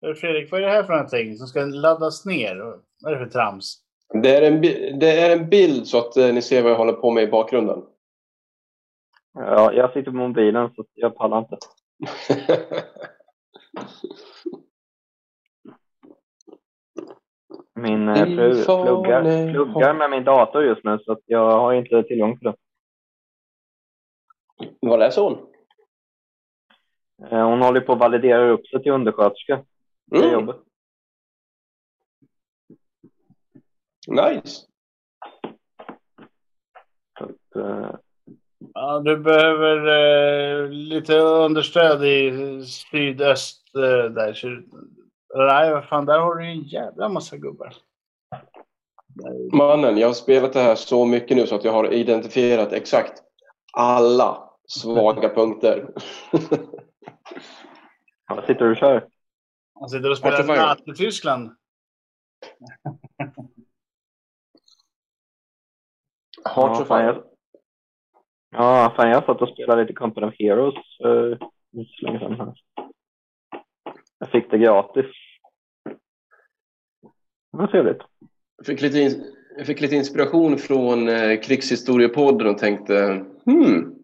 Fredrik, vad är det här för någonting som ska laddas ner? Vad är det för trams? Det är en, det är en bild så att eh, ni ser vad jag håller på med i bakgrunden. Ja, jag sitter på mobilen så jag pallar inte. Min eh, fru pluggar, pluggar med min dator just nu så att jag har inte tillgång till det. Vad läser hon? Eh, Hon håller på att validera upp sig till undersköterska. Det Mm. jobbet. Nice. Att, eh, Ja, du behöver eh, lite understöd i sydöst eh, där. Så, nej, vad fan, där har du en jävla massa gubbar. Mannen, jag har spelat det här så mycket nu så att jag har identifierat exakt alla svaga punkter. vad sitter du och kör? Han sitter och spelar natt i Tyskland. Hearts Ja, of jag, ja, fan jag satt och spelade lite Company of Heroes för inte så länge sedan. Här. Jag fick det gratis. Det var trevligt. Jag fick lite, in, jag fick lite inspiration från eh, Krigshistoriepodden och tänkte hmm.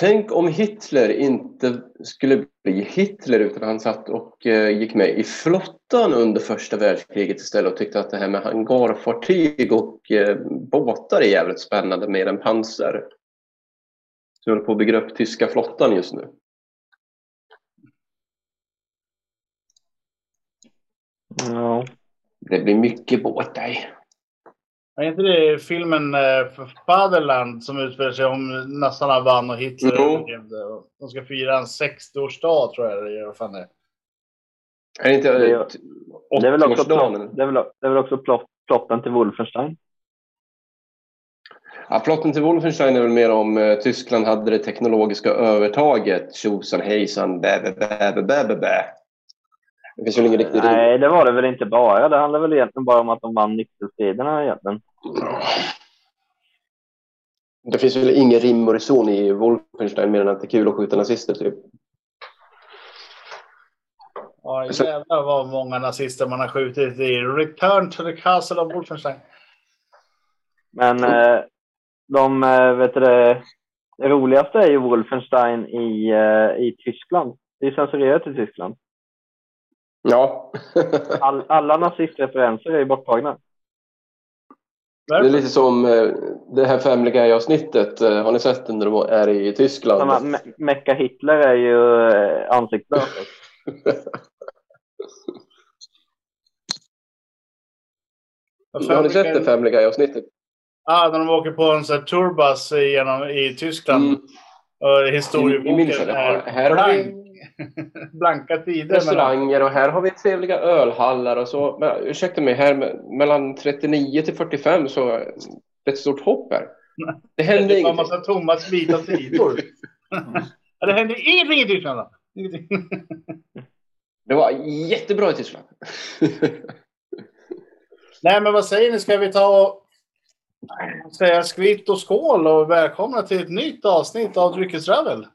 Tänk om Hitler inte skulle bli Hitler utan han satt och eh, gick med i flottan under första världskriget istället och tyckte att det här med hangarfartyg och eh, båtar är jävligt spännande mer än pansar. Så jag håller på att bygga upp tyska flottan just nu. Ja. Det blir mycket båtar. Är inte det filmen eh, Fatherland som utspelar sig om nassarna vann och Hitler överlevde? De ska fira en 60-årsdag tror jag det är. Vad fan det är. Det inte Det är- Det är väl också, 80-årsdagen? plott, det är väl, det är väl också plott, plotten till Wolfenstein? Ja, plotten till Wolfenstein är väl mer om eh, Tyskland hade det teknologiska övertaget. Tjosan hejsan, bä, bä, bä, bä, bä, bä. Det finns väl ingen riktig rim. Nej, det var det väl inte bara. Det handlar väl egentligen bara om att de vann nyckelstriderna egentligen. Det finns väl ingen rim och reson i Wolfenstein mer än att det är kul att skjuta nazister typ. Ja, jävlar vad många nazister man har skjutit i Return to the Castle of Wolfenstein. Men eh, de, eh, vet du det, det roligaste är ju Wolfenstein i, eh, i Tyskland. Det är censurerat i Tyskland. Ja. All, alla nazistreferenser är ju borttagna. det är lite som eh, det här Family Guy-avsnittet. Eh, Har ni sett det när de är i Tyskland? Samma, Me- Mecka Hitler är ju eh, ansiktslös. Har ni sett det Family Guy-avsnittet? Ja, när de åker på en sån här tourbus genom, i Tyskland. Mm. Och I- i historieboken München, är ja. Här har vi- blanka tider. Restauranger och här har vi trevliga ölhallar och så. Men, ursäkta mig, här me- mellan 39 till 45 så är det ett stort hopp här. Det händer Det var en ingenting. massa tomma vita sidor. ja, det hände ingenting i Tyskland. Ingenting. Det var jättebra i Tyskland. Nej, men vad säger ni? Ska vi ta och säga skvitt och skål och välkomna till ett nytt avsnitt av Dryckesravel?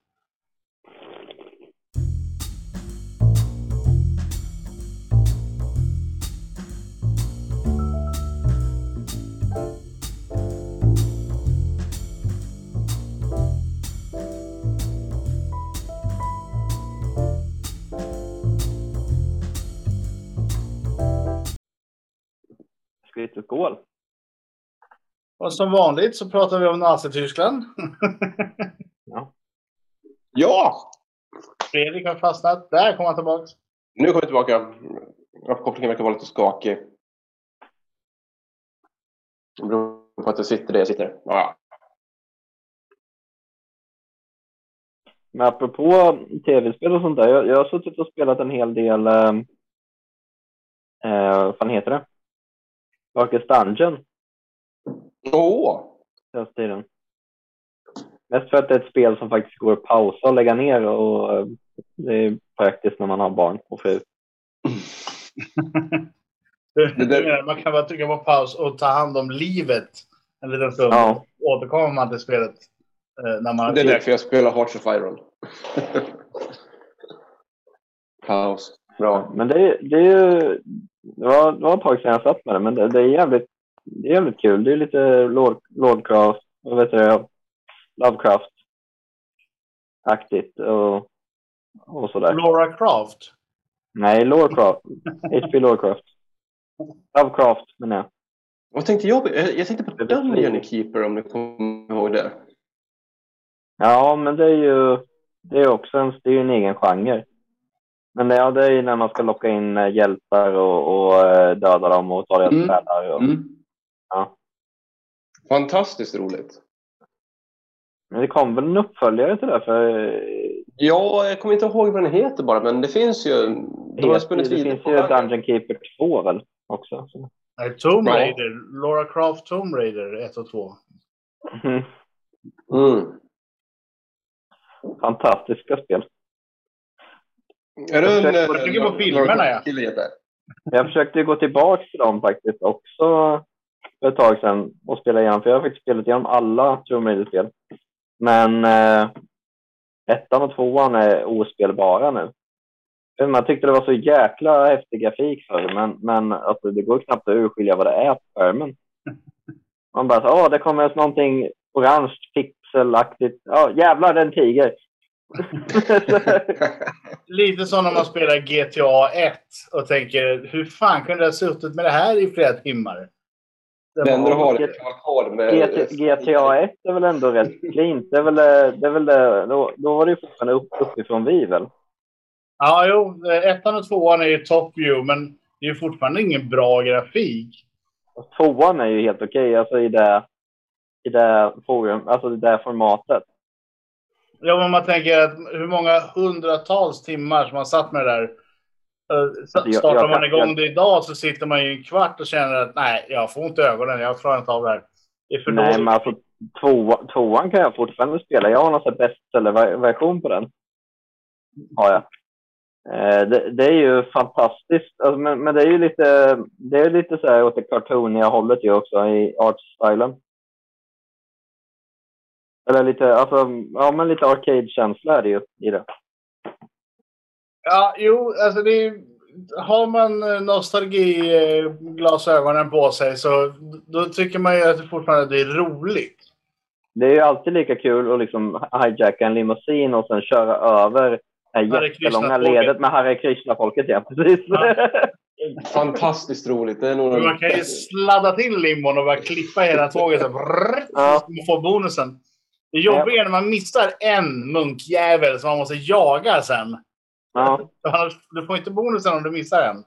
Skvitt och skål. Och som vanligt så pratar vi om Nazityskland. Ja! Fredrik har fastnat. Där kommer han tillbaka. Nu kommer jag tillbaka. Uppkopplingen verkar vara lite skakig. Det beror på att jag sitter där jag sitter. Ja. Men apropå tv-spel och sånt där. Jag, jag har suttit och spelat en hel del. Eh, eh, vad fan heter det? Darkest Dungeon. Åh! senaste tiden. Mest för att det är ett spel som faktiskt går att pausa och lägga ner och eh, det är praktiskt när man har barn och fru. Man kan bara trycka på paus och ta hand om livet en liten stund. Ja. Återkommer man till spelet. eh, När man Det är därför jag spelar Hearts of Iron. Kaos. Bra. Men det, är- det är ju... Det var, det var ett tag sedan jag satt med det, men det, det är jävligt, det är jävligt kul. Det är lite Lord, Lordcraft, vad vet jag, Lovecraft-aktigt och, och sådär. Laura Croft. Nej, Lordcraft. H.P. Lordcraft. Lovecraft menar jag. Vad tänkte jag? Jag jag tänkte på Dungeon Keeper om du kommer ihåg det. Ja, men det är ju det är också en, det är ju en egen genre. Men det, ja, det är ju när man ska locka in eh, hjältar och, och eh, döda dem och ta deras Mm. själar. Och, Mm. Ja. Fantastiskt roligt. Men det kom väl en uppföljare till det? För Ja, jag kommer inte ihåg vad den heter bara, men det finns ju. De har det, spunnit det vidare finns på ju vägen. Dungeon Keeper 2 väl också. Så. Nej, Tomb Ja. Raider. Laura Croft Tomb Raider 1 och 2. Mm. Mm. Fantastiska spel. Är du en... Jag tänker på filmerna, ja. Jag försökte gå tillbaka till dem faktiskt också för ett tag sedan och spela igenom. För jag har faktiskt spelat igenom alla Tomb Raider-spel. Men eh, ettan och tvåan är ospelbara nu. Man tyckte det var så jäkla häftig grafik förr, men, men alltså, det går knappt att urskilja vad det är på skärmen. Man bara så, åh, det kommer någonting orange pixelaktigt. Ja, jävlar, det är en tiger. Lite som när man spelar GTA 1 och tänker hur fan kunde jag ha suttit med det här i flera timmar? Det enda du har alkohol med... GT, GTA 1 är väl ändå rätt cleant. Det är väl, det är väl det, då, då var det ju fortfarande upp, uppifrån vi väl? Ja, jo. Ettan och tvåan är ju top view, men det är ju fortfarande ingen bra grafik. Och Tvåan är ju helt okej, alltså i det, i det forum, alltså i det formatet. Ja, men man tänker att hur många hundratals timmar som man satt med det där. Eh, Jag- Startar jag man kan- igång jag- det idag så sitter man ju en kvart och känner att nej, jag får ont i ögonen. Jag klarar inte av det här. Det är för Nej, dåligt. men alltså två, tvåan kan jag fortfarande spela. Jag har någon bestseller-version på den. Har jag. Eh, det, det är ju fantastiskt. Alltså, men, men det är ju lite, det är lite så här åt det cartooniga hållet ju också i artstylen. Eller lite, alltså, ja men lite arcade-känsla är det ju i det. Ja, jo, alltså det är, har man eh, nostalgiglasögonen på sig så då tycker man ju att det fortfarande det är roligt. Det är ju alltid lika kul att liksom hijacka en limousin och sen köra över det jättelånga ledet med Hare Krishna-folket. Ja, precis. Ja. Fantastiskt roligt. Det är nog... Man kan ju sladda till limon och bara klippa hela tåget så brrr, Ja. så man får bonusen. Det jobbiga är när man missar en munkjävel som man måste jaga sen. ja. Du får inte bonusen om du missar en.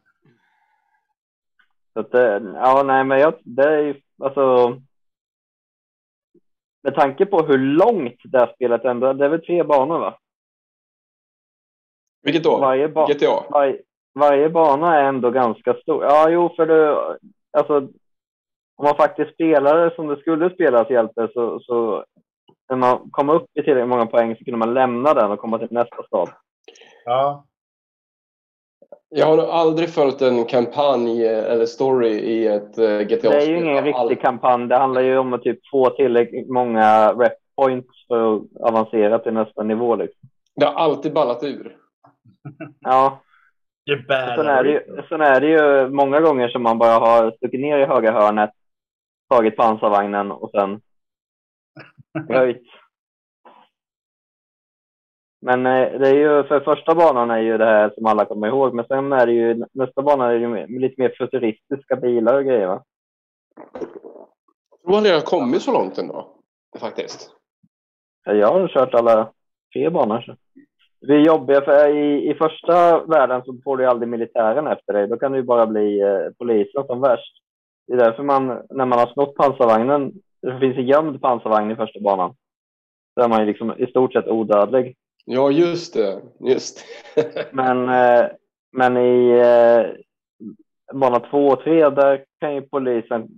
Så att, ja, nej, men jag, det är ju alltså. Med tanke på hur långt det här spelet ändå det är väl tre banor va? Vilket då? Varje, ba GTA? var, varje bana är ändå ganska stor. Ja, jo, för det, alltså om man faktiskt spelar det som det skulle spelas hjälte så, så när man kom upp i tillräckligt många poäng så kunde man lämna den och komma till nästa stad. Ja. Jag har aldrig följt en kampanj eh, eller story i ett uh, GTA-spel. Det är ju ingen riktig kampanj. Det handlar ju om att typ få tillräckligt många rep points för att avancera till nästa nivå. Liksom. Det har alltid ballat ur. Ja, Det sen är det, ju, sen är det ju många gånger som man bara har stuckit ner i högra hörnet, tagit pansarvagnen och sen höjt. Men eh, det är ju, för första banan är ju det här som alla kommer ihåg, men sen är det ju, nästa bana är ju lite mer futuristiska bilar och grejer va? Jag tror aldrig jag har kommit så långt ändå. Faktiskt. Ja, Jag har kört alla tre banor. Så. Det är jobbiga för i, i första världen så får du aldrig militären efter dig. Då kan du ju bara bli eh, polisen som värst. Det är därför man, när man har snott pansarvagnen, det finns en gömd pansarvagn i första banan. Så är man ju liksom i stort sett odödlig. Ja, just det. Just Men, eh, men i eh, bana två och tre, där kan ju polisen,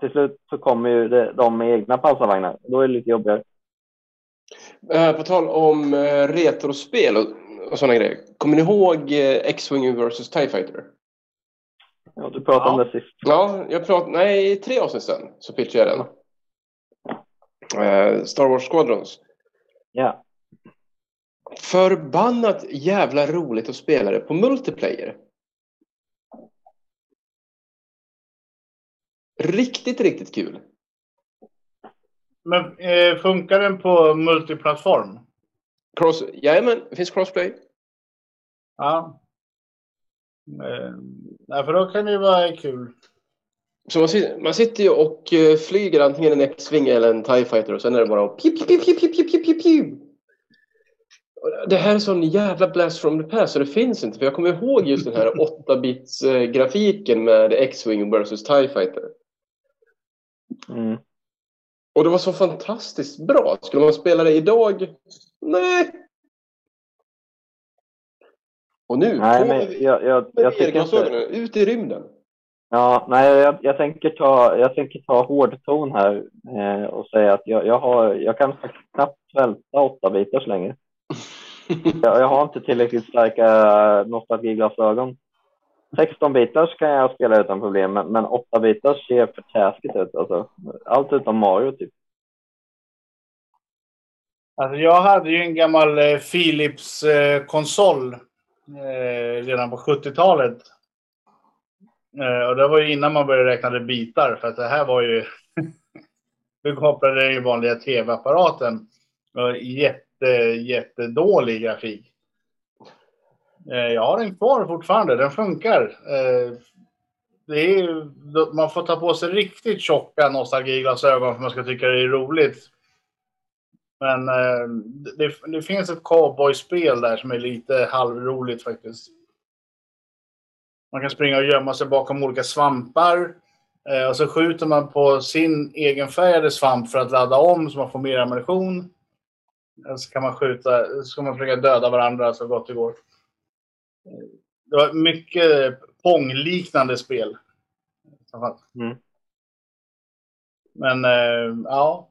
till slut så kommer ju de med egna pansarvagnar. Då är det lite jobbigare. Eh, På tal om retrospel och, och sådana grejer. Kommer ni ihåg X-Wing vs TIE Fighter? Ja, du pratade om Ja. det sist. Ja, jag pratade... Nej, tre avsnitt sedan så pitchade jag den. Eh, Star Wars Squadrons. Ja. Förbannat jävla roligt att spela det på multiplayer. Riktigt, riktigt kul. Men eh, funkar den på multiplattform? Cross, jajamän, det finns crossplay. Ja. Eh, för då kan det ju vara kul. Så man, sitter, man sitter ju och eh, flyger antingen en X-Wing eller en TIE Fighter och sen är det bara pip, pip, pip, pip, pip, pip, pip. Det här är sån jävla blast from the past så det finns inte. För jag kommer ihåg just den här 8-bits eh, med X-Wing versus TIE Fighter. Mm. Och det var så fantastiskt bra. Skulle man spela det idag? Nej. Och nu, Nej, på men med jag, jag, jag tycker inte... VR-glasögonen, ut i rymden. Ja, nej, jag, jag, tänker ta, jag tänker ta hårdton här eh, och säga att jag, jag, har, jag kan knappt svälta åtta bitars längre. Jag, jag har inte tillräckligt starka nostalgiglasögon. 16 bitars kan jag spela utan problem, men, men 8 bitars ser för taskigt ut. Alltså. Allt utom Mario typ. Alltså, jag hade ju en gammal eh, Philips eh, konsol eh, redan på 70-talet. Eh, och det var ju innan man började räkna bitar för att det här var ju... du kopplade den i vanliga tv-apparaten. Jätte, jättedålig grafik. Eh, jag har den kvar fortfarande, den funkar. Eh, det är, man får ta på sig riktigt tjocka nostalgiglasögon för att man ska tycka det är roligt. Men det, det, finns ett cowboyspel där som är lite halvroligt faktiskt. Man kan springa och gömma sig bakom olika svampar. Eh, och så skjuter man på sin egenfärgade svamp för att ladda om så man får mer ammunition. Så kan man skjuta, så kan man försöka döda varandra så gott det går. Det var mycket Pong-liknande spel. Mm. Men ja.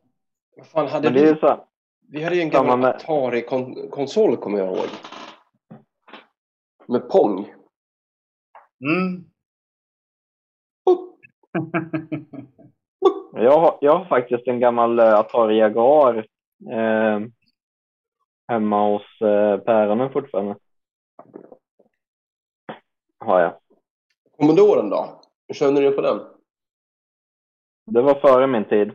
Vad fan hade Men det är vi? så, Vi hade ju en gammal Atari-konsol kommer jag ihåg. Med Pong. Mm. jag, har, jag har faktiskt en gammal eh, Atari Jaguar eh, hemma hos eh, päronen fortfarande. Har jag. Commodoren då? Hur känner du på den? Det var före min tid.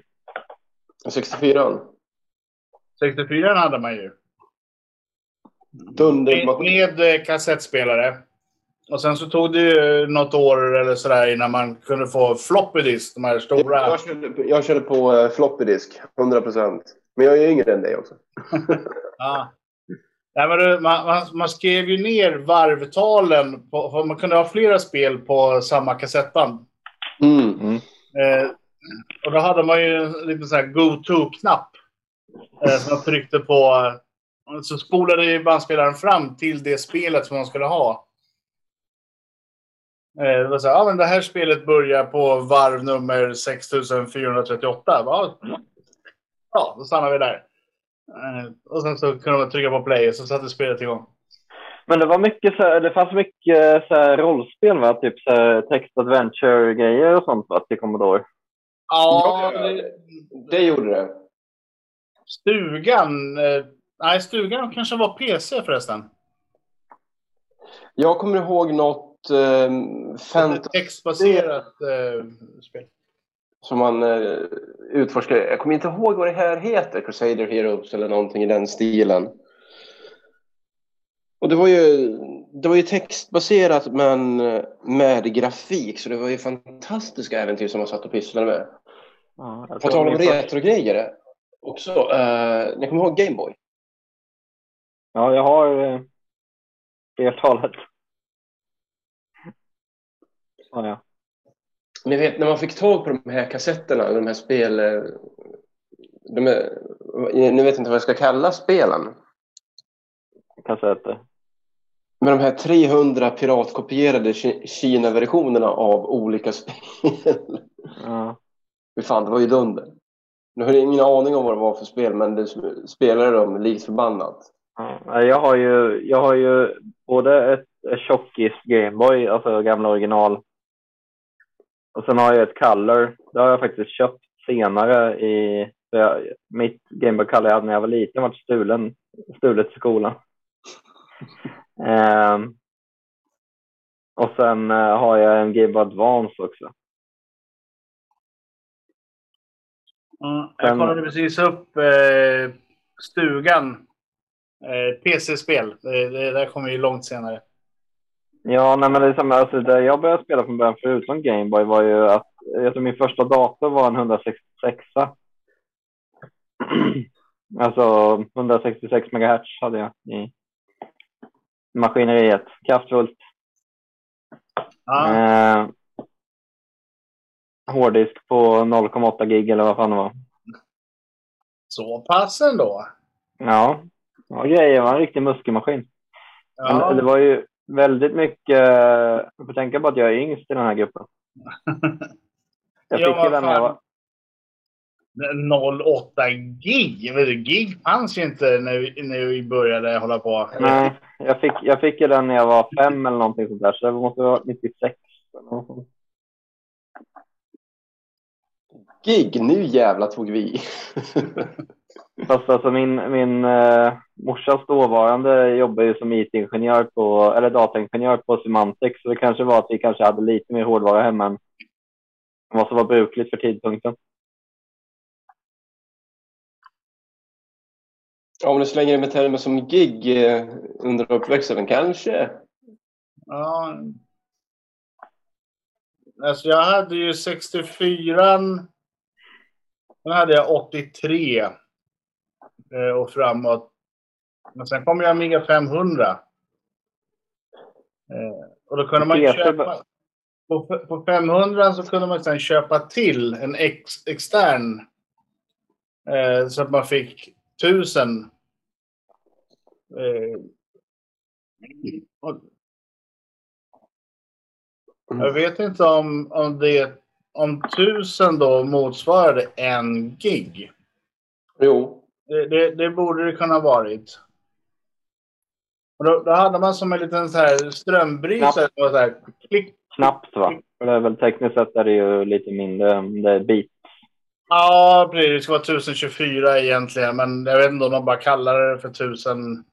64 64 hade man ju. Med, Dundermaskin. med eh, kassettspelare. Och sen så tog det ju något år eller sådär innan man kunde få floppy disk, de här stora. Jag körde, jag körde på eh, floppy disk, 100%. Men jag är yngre än dig också. Ja. Nej, men man, man, man skrev ju ner varvtalen. På, man kunde ha flera spel på samma kassettband. Mm. Mm. Eh, och då hade man ju en liten sån här go-to-knapp. Eh, som man tryckte på. Så spolade ju bandspelaren fram till det spelet som man skulle ha. Eh, det var så här, ja men det här spelet börjar på varv nummer 6438. Ja, ja då stannar vi där. Eh, och sen så kunde man trycka på play och så satte spelet igång. Men det var mycket så här, det fanns mycket så här rollspel va? Typ så här text adventure grejer och sånt va? Till Commodore. Ja, Ja, det, Det gjorde det. stugan. Eh, nej, stugan kanske var PC förresten. Jag kommer ihåg något eh, fantasy Textbaserat eh, spel. som man eh, utforskade. Jag kommer inte ihåg vad det här heter. Crusader Heroes eller någonting i den stilen. Och det var ju, det var ju textbaserat men eh, med grafik. Så det var ju fantastiska äventyr som man satt och pysslade med. Ja, På tal om retrogrejer också. Eh, ni kommer ihåg Gameboy? Ja, jag har eh, flertalet. Ja, ja. Ni vet när man fick tag på de här kassetterna, de här spel... eh, De är, ni vet inte vad jag ska kalla spelen. Kassetter. Men de här 300 piratkopierade Ki- Kina-versionerna av olika spel. Ja. Fy fan, det var ju dunder. Nu har jag ingen aning om vad det var för spel, men det spelade de likt förbannat. Ja, jag har ju, jag har ju både ett, ett tjockis Gameboy, alltså gamla original. Och sen har jag ett Color. Det har jag faktiskt köpt senare i... Jag, mitt Gameboy Color jag hade när jag var liten var stulen, stulet i skolan. Ehm, och sen eh, har jag en Game Boy Advance också. Mm, jag Sen- kollade precis upp eh, stugan. Eh, PC-spel. Det, det där kommer ju långt senare. Ja, nej, men det är samma. Alltså, det jag började spela från början förutom Game Boy var ju att jag tror min första dator var en 166. alltså 166 megahertz hade jag i maskineriet. Kraftfullt. Ja, Eh, hårddisk på 0,8 gig eller vad fan det var. Så pass ändå. Ja, ja grejer. Det var en riktig muskelmaskin. Ja. Men det var ju väldigt mycket... Jag får tänka på att jag är yngst i den här gruppen. Jag Ja, fick ju den när jag var... 08 gig. Vet du, Gig fanns ju inte när vi, när vi började hålla på. Nej, jag fick, jag fick ju den när jag var fem eller någonting sånt där. Så det måste vara 96. eller något sånt. Gig, nu jävla tog vi. Fast alltså min, min eh, morsas dåvarande jobbade ju som IT-ingenjör på, eller dataingenjör på Symantec. Så det kanske var att vi kanske hade lite mer hårdvara hemma än vad som var brukligt för tidpunkten. Om du slänger det med termer som gig eh, under uppväxten, kanske. Ja. Alltså jag hade ju 64. Sen hade jag 83. Eh, Och framåt. Men sen kom jag Amiga 500. Eh, Och då kunde man ju köpa. På, på 500 så kunde man sen köpa till en ex, extern. Eh, så att man fick 1000. Eh, och jag vet inte om, om det om 1000 då motsvarade en gig. Jo. Det, det, det borde det kunna ha varit. Och då, då hade man som en liten så här strömbrytare. var Så här, klick. Knappt va? För det är väl tekniskt sett är det ju lite mindre. Det är bit. Ja, precis. Det ska vara 1024 egentligen. Men jag vet inte om de bara kallar det för 1000.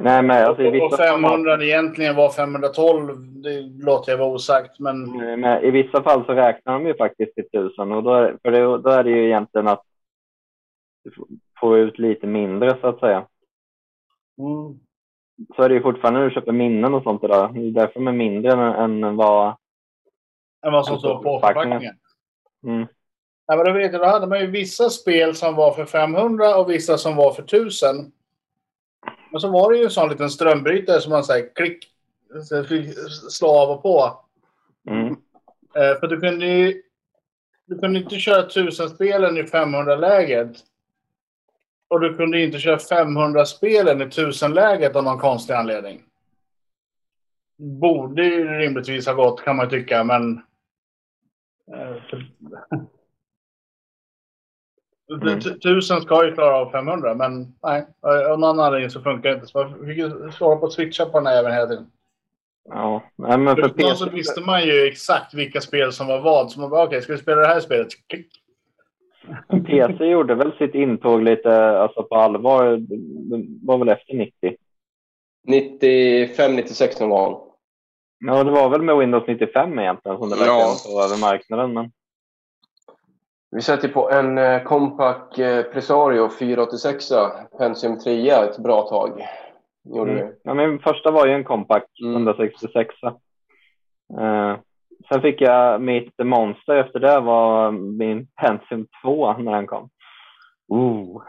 Nej, men alltså i Och vissa, 500 egentligen var 512. Det låter jag vara osagt. Men men i vissa fall så räknar de ju faktiskt till tusen. Och då är, för det, då är det ju egentligen att får ut lite mindre så att säga. mm, Så är det ju fortfarande när du köper minnen och sånt där. Det är därför de är mindre än, än vad... än vad som står på förpackningen. Mm. Ja, men då, vet jag, då hade man ju vissa spel som var för 500 och vissa som var för 1000. Men så var det ju en sån liten strömbrytare som man säger klick slå av och på. Mm. Eh, för du kunde ju du kunde inte köra 1000-spelen i 500-läget. Och du kunde inte köra 500-spelen i 1000-läget av någon konstig anledning. Borde ju rimligtvis ha gått kan man tycka, men... eh, för- Mm. Tusen ska ju klara av 500, men nej. Av någon anledning så funkar det inte. Så man fick ju svara på att switcha på den här även hela tiden. Ja, nej, men för så PC, visste man ju exakt vilka spel som var vad. Så man bara, okej, ska vi spela det här spelet? Klick. PC gjorde väl sitt intåg lite alltså på allvar. Det var väl efter 90. 95, 96 någon gång. Ja, det var väl med Windows 95 egentligen som det Ja. verkligen tog över marknaden. Men Vi sätter på en eh, Compaq eh, Presario 486 Pentium 3 ett bra tag. Gjorde Mm. vi. Ja, min första var ju en Compact Mm. 166. Eh, sen fick jag mitt monster efter det var min Pentium 2 när den kom. Ooh.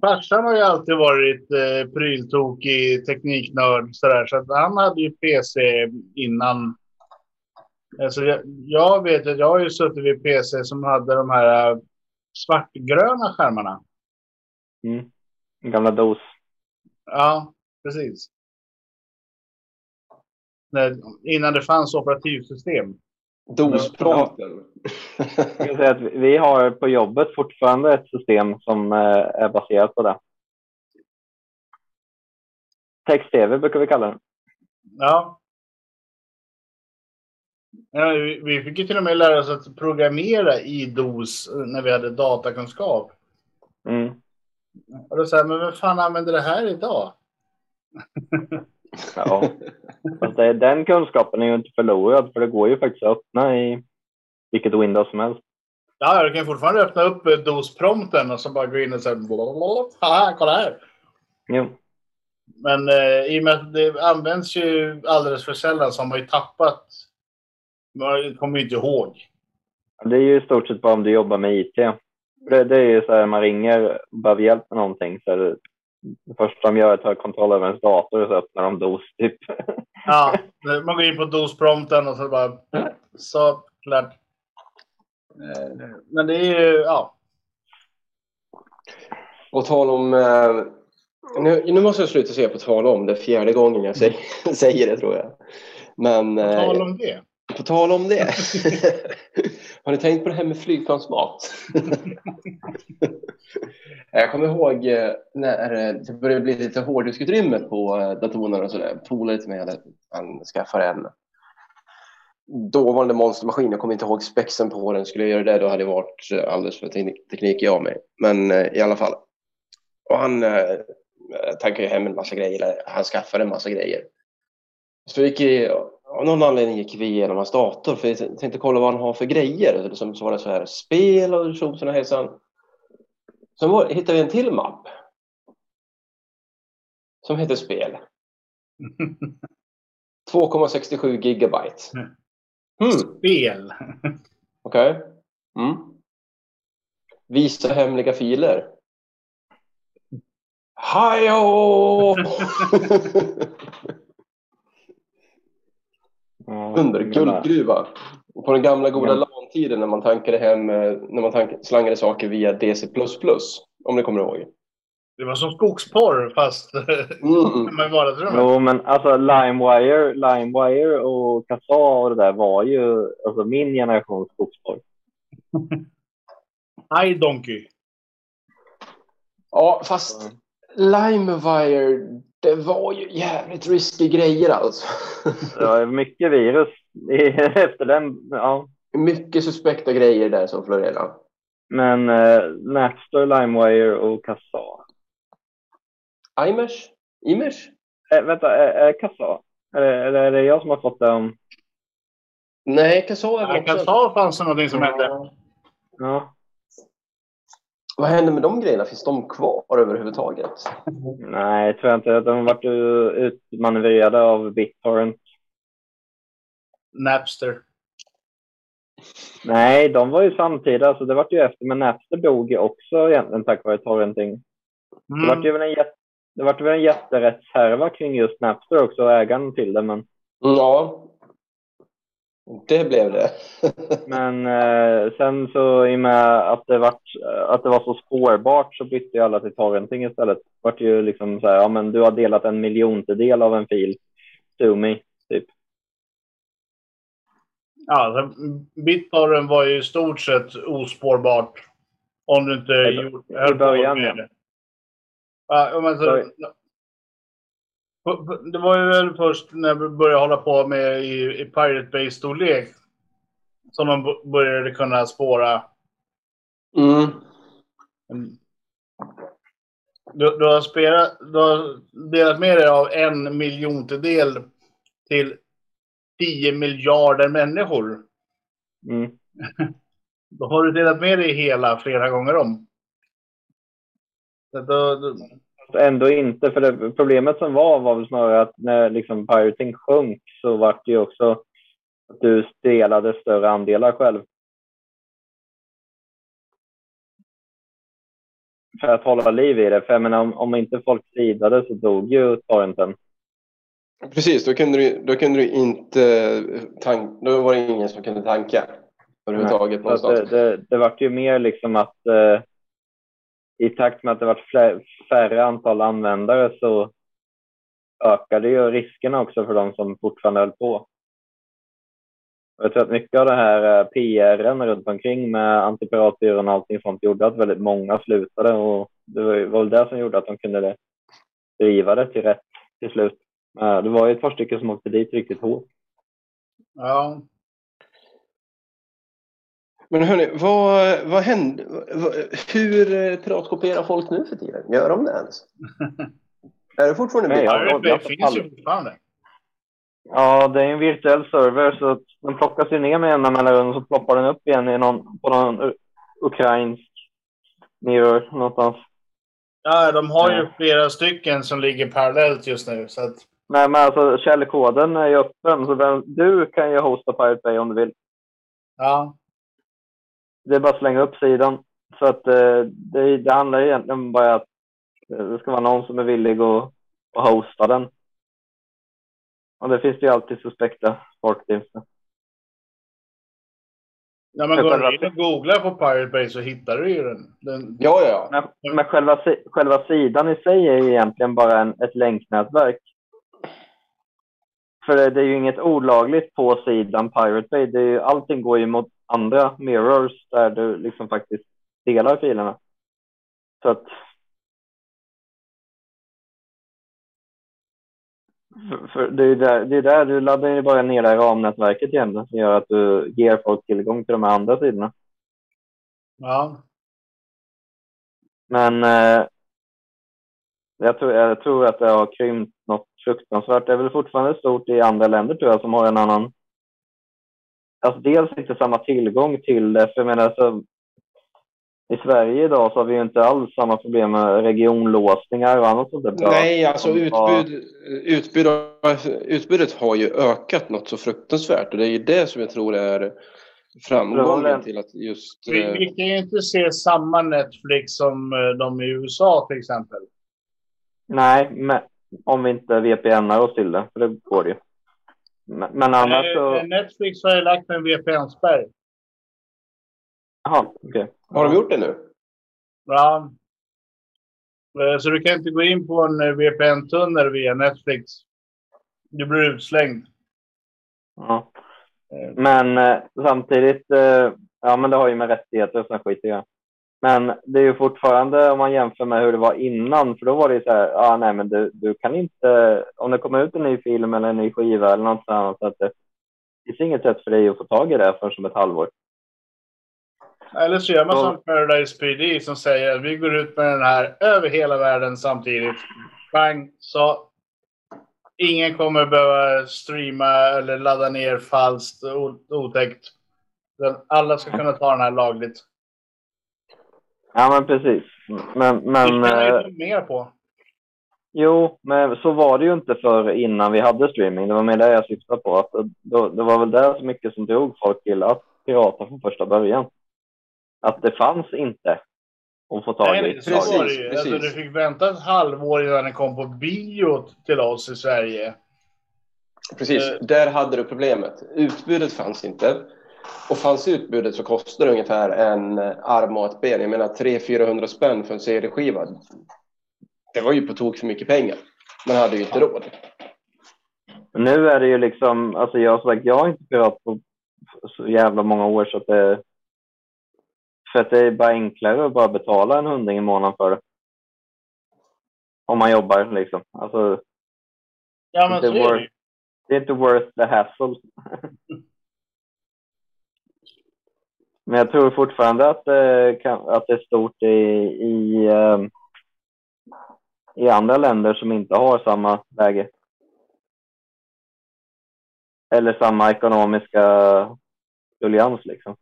Farsan har ju alltid varit eh, pryltokig tekniknörd sådär. Så att han hade ju PC innan. Alltså jag, jag vet att jag har ju suttit vid PC som hade de här eh, svartgröna skärmarna. Mm. Gamla dos. Ja, precis. När, innan det fanns operativsystem. Jag säga att vi- har på jobbet fortfarande ett system som eh, är baserat på det. Text-tv brukar vi kalla det. Ja. ja vi, vi fick ju till och med lära oss att programmera i DOS när vi hade datakunskap. Mm. Och då säger men vem fan använder det här idag? Ja. Fast det, den kunskapen är ju inte förlorad för det går ju faktiskt att öppna i vilket Windows som helst. Ja, du kan fortfarande öppna upp eh, DOS-prompten och så bara gå in och säga. Haha, kolla här. Jo. Men eh, i och med att det används ju alldeles för sällan så har man ju tappat. Man kommer ju inte ihåg. Det är ju i stort sett bara om du jobbar med IT. Det, det är ju så här, man ringer och behöver hjälp med någonting. Så är det, första de gör är att ta kontroll över ens dator och så öppnar de DOS typ. Ja, man går in på DOS-prompten och så bara så klart. Eh, Men det är ju, ja. Och tal om... Eh, nu, nu måste jag sluta säga på tal om. Det är fjärde gången jag säger, säger det tror jag. Men... På eh, tal om det. På tal om det. Har ni tänkt på det här med flygplansmat? jag kommer ihåg eh, när eh, det började bli lite hårddiskutrymme på eh, datorerna och sådär. Polare till mig hade han skaffade en dåvarande monstermaskin. Jag kommer inte ihåg spexen på den. Skulle jag göra det då hade jag varit alldeles för teknik- teknikig av mig. Men eh, i alla fall. Och han eh, tankade hem en massa grejer. Han skaffade en massa grejer. Så gick vi, av någon anledning gick vi igenom hans dator för jag tänkte kolla vad han har för grejer. Så, så var det så här spel och tjosan och hejsan. Sen var, hittade vi en till mapp. Som heter spel. 2,67 gigabyte. Hmm, Spel. Okej. Mm. Visa hemliga filer. Hajå! Ja, Under guldgruva. På den gamla goda Ja. LAN-tiden när man tankade hem, eh, när man tank, slangade saker via DC++. Om ni kommer ihåg. Det var som skogsporr fast Mm. med vardagsrummet. Jo, men alltså LimeWire, LimeWire och Kassa och det där var ju alltså min generations skogsporr. Aj Donkey. Ja, fast LimeWire, det var ju jävligt risky grejer alltså. Det var mycket virus i, efter den. Ja. Mycket suspekta grejer där som florerade. Men eh, Napster, LimeWire och Kassa. Imers? Imers? Eh, vänta, är, är Kassa? Eller, eller är det jag som har fått den? Nej, Kassa är väl också... ta fanns det någonting som hände. Ja. Vad händer med de grejerna? Finns de kvar överhuvudtaget? Nej, tror jag inte. De har varit utmanövrerade av BitTorrent. Napster. Nej, de var ju samtida, så det var ju efter. Men Napster dog ju också egentligen tack vare torrenting. Det vart ju Mm. väl en, jät- det vart väl en jätterättshärva kring just Napster också, ägaren till det. Men, Ja. Det blev det. men eh, sen så i och med att det, vart, att det var så spårbart så bytte ju alla till torrenting istället. Det vart ju liksom så här, ja men du har delat en miljontedel av en fil. Sue me, typ. Ja, alltså, BitTorrent var ju i stort sett ospårbart. Om du inte I- gjorde, i början, med ja. det. Ja, men så, det var ju väl först när vi började hålla på med i, i Pirate Bay-storlek som b- började kunna spåra. Mm. Mm. Du, du, har spelat, du har delat med dig av en miljontedel till 10 miljarder människor. Mm. Då har du delat med dig hela flera gånger om. Så Då, då, Ändå inte, för det, problemet som var var väl snarare att när liksom pirating sjönk så var det ju också att du delade större andelar själv. För att hålla liv i det. För jag menar, om, om inte folk sidade så dog ju torrenten. Precis, då kunde du, då kunde du inte tanka. Då var det ingen som kunde tanka överhuvudtaget att någonstans. det, det, det vart ju mer liksom att eh, i takt med att det var färre antal användare så ökade ju riskerna också för de som fortfarande höll på. Jag tror att mycket av det här eh, PRn PRen runt omkring med antipiratbyrån och allting sånt gjorde att väldigt många slutade och det var väl det som gjorde att de kunde driva det till rätt till slut. Eh, det var ju ett par stycken som åkte dit riktigt hårt. ja. Men hörni, vad, vad händer? Hur eh, piratkopierar folk nu för tiden? Gör de det ens? är det fortfarande Bay jag- finns ju fortfarande. Ja, det är en virtuell server så att den plockas ju ner med jämna mellanrum så ploppar den upp igen i någon, på någon ukrainsk mirror någonstans. Ja, de har ju Ja. flera stycken som ligger parallellt just nu. Så att, Nej, men alltså källkoden är ju öppen så den, du kan ju hosta Pirate Bay om du vill. ja. Det är bara att slänga upp sidan. Så att eh, det, det handlar egentligen bara att eh, det ska vara någon som är villig att, att hosta den. Och det finns ju alltid suspekta folk till. När man går in och googlar på Pirate Bay så hittar du ju den. den Ja, ja. Men, men själva, själva sidan i sig är ju egentligen bara en, ett länknätverk. För det, det är ju inget olagligt på sidan Pirate Bay. Det är ju, allting går ju mot andra mirrors där du liksom faktiskt delar filerna. Så att... För, för det, är där, det är där du laddar ju bara ner det här ramnätverket igen som gör att du ger folk tillgång till de här andra sidorna. Ja. Men eh, jag, tror, jag tror att det har krympt något fruktansvärt. Det är väl fortfarande stort i andra länder tror jag som har en annan... Alltså dels inte samma tillgång till det. För jag menar, så, I Sverige idag så har vi ju inte alls samma problem med regionlåsningar och annat sånt där. Nej, alltså utbud, utbud, utbudet har ju ökat något så fruktansvärt och det är ju det som jag tror är framgången till att just... Vi, eh, vi kan ju inte se samma Netflix som eh, de i USA till exempel. Nej, men om vi inte VPNar oss till det. För det går det ju. Men, men annars så... Eh, Netflix har ju lagt en VPN-spärr. Jaha, okej. Har de gjort det nu? Ja. Eh, Så du kan inte gå in på en eh, VPN-tunnel via Netflix. Du blir utslängd. Ja. Men samtidigt, ja men det har ju med rättigheter och sån skit att göra. Men det är ju fortfarande om man jämför med hur det var innan, för då var det ju så här, ja nej men du, du kan inte, om det kommer ut en ny film eller en ny skiva eller något annat, så att det finns inget sätt för dig att få tag i det förrän om ett halvår. Eller så gör man som Paradise PD som säger att vi går ut med den här över hela världen samtidigt. Bang! Så ingen kommer behöva streama eller ladda ner falskt otäckt. Alla ska kunna ta den här lagligt. Ja men precis. Men, Det men tjänar eh, ju mer på. jo, men så var det ju inte för innan vi hade streaming. Det var mer det jag syftade på. Att då, det var väl det så mycket som drog folk till att pirata från första början. Att det fanns inte att få tag Nej, i. nej, så Precis, var det ju. Alltså, du fick vänta ett halvår innan den kom på bio till oss i Sverige. Precis, Eh. där hade du problemet. Utbudet fanns inte. Och fanns utbudet så kostade det ungefär en arm och ett ben. Jag menar 300-400 spänn för en CD-skiva. Det var ju på tok för mycket pengar. Man hade ju inte råd. Nu är det ju liksom, alltså jag har sagt, jag har inte pirat på så jävla många år så att det för att det är bara enklare att bara betala en hundring i månaden för det. Om man jobbar liksom. Alltså, Ja, men Det så är var- det ju. det är inte worth the hassle. Men jag tror fortfarande att det, kan, att det är stort i, i, eh, i andra länder som inte har samma läge. Eller samma ekonomiska ruljans liksom.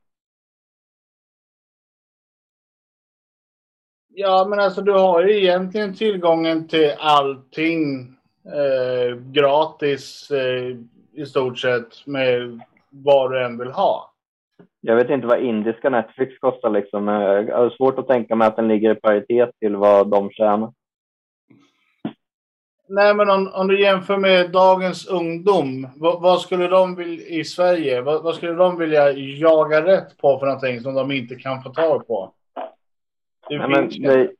Ja, men alltså du har ju egentligen tillgången till allting eh, gratis eh, i stort sett med vad du än vill ha. Jag vet inte vad indiska Netflix kostar liksom. men Jag har svårt att tänka mig att den ligger i paritet till vad de tjänar. Nej, men om, om du jämför med dagens ungdom, vad, vad skulle de vilja i Sverige? Vad, vad skulle de vilja jaga rätt på för någonting som de inte kan få tag på? Det Nej, men det,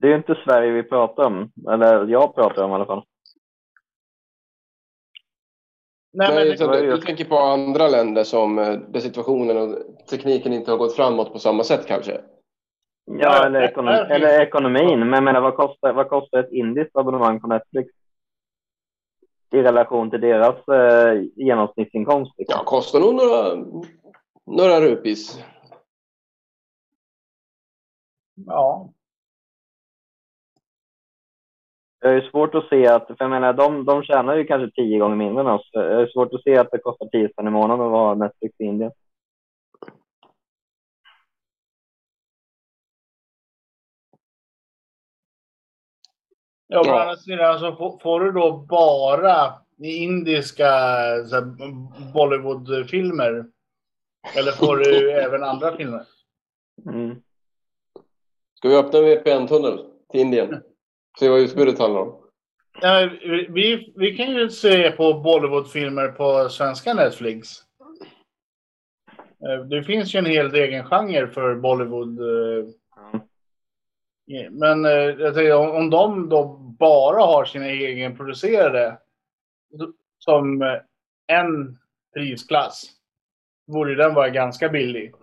det är ju inte Sverige vi pratar om. Eller jag pratar om i alla fall. Nej, men... Nej, liksom, så du, du tänker på andra länder som eh, där situationen och tekniken inte har gått framåt på samma sätt kanske? Ja, eller, ekonom eller ekonomin. Men menar, vad kostar, vad kostar ett indiskt abonnemang på Netflix? I relation till deras eh, genomsnittsinkomst. Liksom. Ja, kostar nog några, några rupis. Ja, Det är ju svårt att se att, för jag menar, de, de tjänar ju kanske tio gånger mindre än oss. Det är svårt att se att det kostar tio spänn i månaden att vara Netflix i Indien. Ja, på Ja. andra sidan så får, får du då bara indiska Bollywoodfilmer? Eller får du även andra filmer? Mm. Ska vi öppna VPN-tunnel till Indien? Se vad utbudet handlar om. Ja, vi- vi, kan ju se på Bollywoodfilmer på svenska Netflix. Eh, det finns ju en hel egen genre för Bollywood. Eh, men eh, jag tänker, om, de då bara har sina egenproducerade som en prisklass borde den vara ganska billig.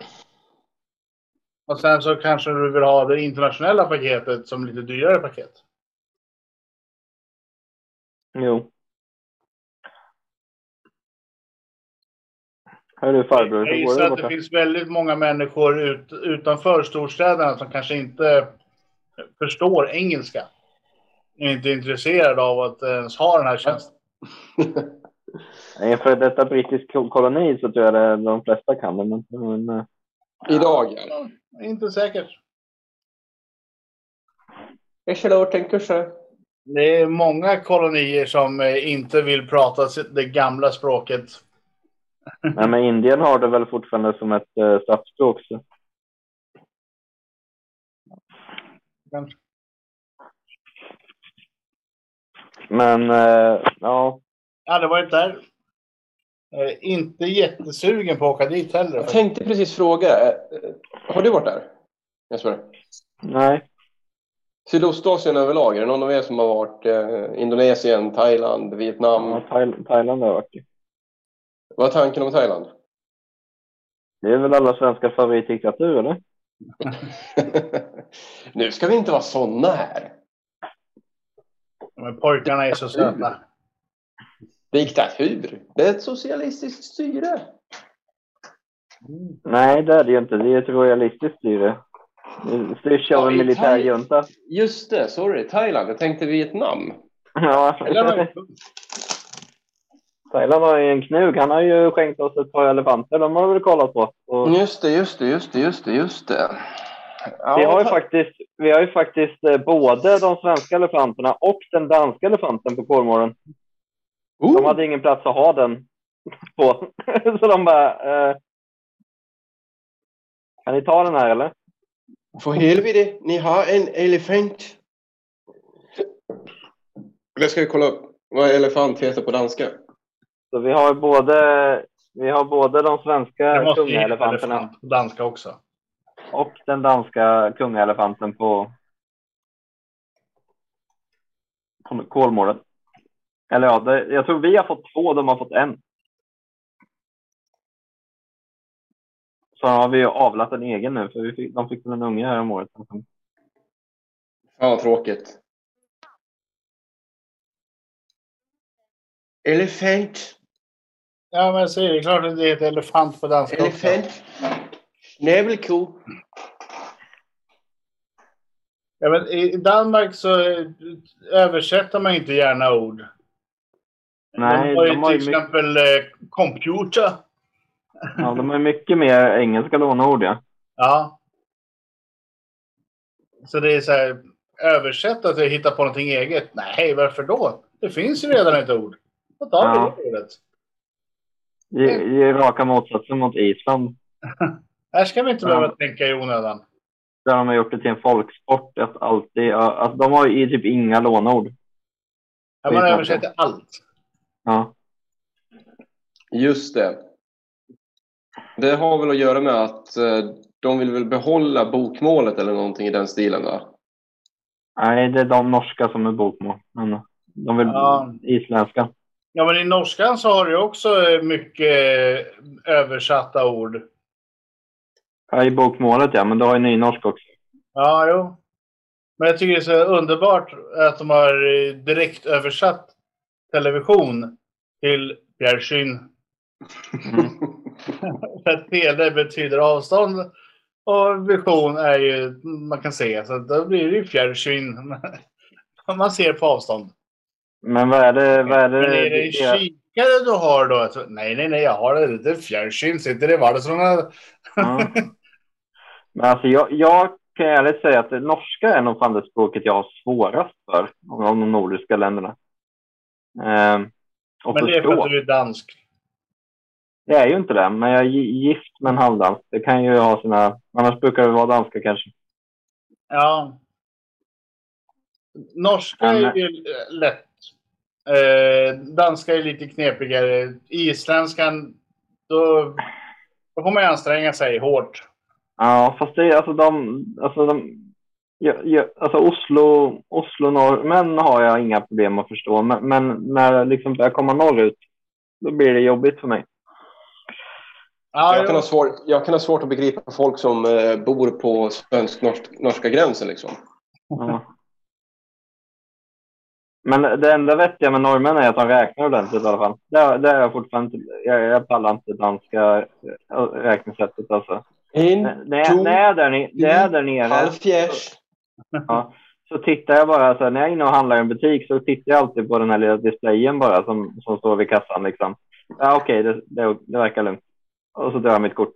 Och sen så kanske du vill ha det internationella paketet som lite dyrare paket. Jo. Hörru farbror, Jag hur går gissar det att det finns väldigt många människor ut, utanför storstäderna som kanske inte förstår engelska. Är inte intresserade av att ens ha den här tjänsten. I en före detta brittisk ko- koloni så tror jag det, de flesta kan det. Men, men eh, Idag, ja. Inte säkert. Jag kör åt en kurs här. Det är många kolonier som eh, inte vill prata sitt- det gamla språket. nej, men Indien har det väl fortfarande som ett uh, statsspråk. Så. Kanske. Men eh, ja, Jag hade varit där. Eh, inte jättesugen på att åka dit heller. Jag tänkte precis fråga. eh, Har du varit där? Jesper? nej. Sydostasien överlag, är det någon av er som har varit eh, Indonesien, Thailand, Vietnam? Ja, Thail- Thailand har jag varit. Vad är tanken om Thailand? Det är väl alla svenskars favoritdiktatur, eller? nu ska vi inte vara såna här. Men pojkarna är så söta. Diktatur. Det är ett socialistiskt styre. Nej, det är det ju inte. Det är ett royalistiskt styre. Styrs av en militärjunta. Just det, sorry. Thailand. Jag tänkte Vietnam. Ja, Eller, Thailand har ju en knug. Han har ju skänkt oss ett par elefanter. De har vi väl kollat på. Och Just det, just det, just det, just det, just det. Ja, vi, har ju faktiskt, vi har ju faktiskt eh, både de svenska elefanterna och den danska elefanten på Kolmården. Oh, De hade ingen plats att ha den på. Så de bara... Eh, kan ni ta den här eller? För helvete, ni har en elefant. Det ska vi kolla upp. Vad elefant heter på danska? Så vi har både, vi har både de svenska kungaelefanterna elefant på danska också. och den danska kungaelefanten på, på Kolmården. Eller ja, det, jag tror vi har fått två, de har fått en. Så har vi avlat en egen nu, för vi fick, de fick väl en unge här om året. Fan vad tråkigt. Elefant. Ja, men jag säger det. är klart att det heter elefant på danska också. Elefant. Snäbelko. Ja, men I Danmark så eh, översätter man inte gärna ord. Nej, de har ju de har till ju exempel eh, computer. Ja, de ju mycket mer engelska låneord, ja. Ja. Så det är så här, översätta till att hitta på någonting eget. Nej, varför då? Det finns ju redan ett ord. Då tar vi Ja. det ordet. Ge, ge raka motsatsen mot Island. Här ska vi inte Ja. behöva tänka i onödan. Där de har gjort det till en folksport att alltid, ja, alltså de har ju typ inga låneord. Här man översätter allt. Ja. Just det. Det har väl att göra med att eh, de vill väl behålla bokmålet eller någonting i den stilen va? Nej, det är de norska som är bokmål. Men de vill Ja. isländska. Ja, men i norskan så har du också eh, mycket eh, översatta ord. Ja, i bokmålet ja, men du har ju nynorsk också. Ja, jo. Men jag tycker det är så underbart att de har direkt översatt television till fjärrsyn. Mm. För att tele betyder avstånd Och vision är ju, man kan se, så då blir det ju fjärrsyn. man ser på avstånd. Men vad är det? Vad är det, Men är det kikare du har då? Nej, nej, nej, jag har det lite fjärrsyn. Sitter i vardagsrummet. Ja. Men alltså jag, jag kan ärligt säga att det norska är nog fan det språket jag har svårast för av de nordiska länderna. Ehm, och Men det är för att du är dansk. Det är ju inte det, men jag är gi- gift med en halvdansk. Det kan ju ha sina... Annars brukar det vara danska kanske. Ja. Norska Men- är ju lätt. Eh, danska är lite knepigare. Isländskan, då, då får man ju anstränga sig hårt. Ja, fast det är alltså de... Alltså, de ja, ja, alltså Oslo, Oslo norrmän har jag inga problem att förstå. Men, men när liksom börjar komma norrut, då blir det jobbigt för mig. Ja, Jag kan, ha svår, jag kan ha svårt att begripa folk som eh, bor på svensk-norska gränsen. Liksom. Ja. Men det enda vettiga med norrmän är att de räknar ordentligt i alla fall. Det, det är jag fortfarande inte. Jag, jag pallar inte danska eh, räknesättet alltså. En, När, jag- när jag är där, när jag är där nere halvfjärs. ja, så tittar jag bara, så här, när jag är inne och handlar i en butik så tittar jag alltid på den här lilla displayen bara som, som står vid kassan. Liksom. Ja, Okej, det, det, det verkar lugnt. Och så drar jag mitt kort.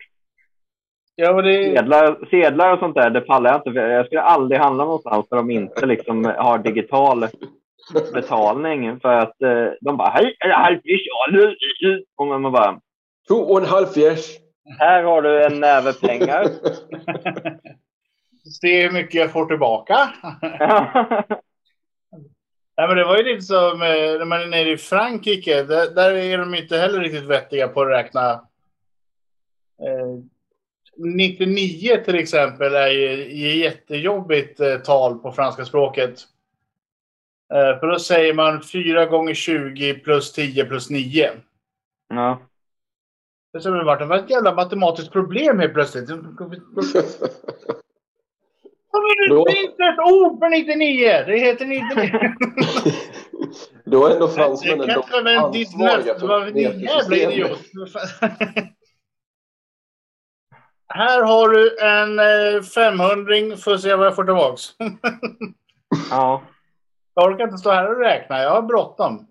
Ja, men det, Sedlar, sedlar och sånt där, det pallar jag inte. för Jag skulle aldrig handla någonstans där de inte liksom har digital betalning. För att eh, de bara, hej, är det halvfjärs? Och man bara, Två och en halvfjärs. här har du en näve pengar. se hur mycket jag får tillbaka. Nej, men det var ju lite som eh, när man är nere i Frankrike. Där, där är de inte heller riktigt vettiga på att räkna. Eh, 99 till exempel är ju jättejobbigt eh, tal på franska språket. Eh, för då säger man 4 gånger 20 plus 10 plus 9. ja. Det som har varit det var ett jävla matematiskt problem helt plötsligt. Då- Det finns ett ord för 99! Det heter 99. Då är ändå Det fransmännen en ansvariga löfte. Vad- Din jävla metersystemet. idiot. Här har du en eh, 500 för att se vad jag får tillbaks. ja. Jag orkar inte stå här och räkna. Jag har bråttom.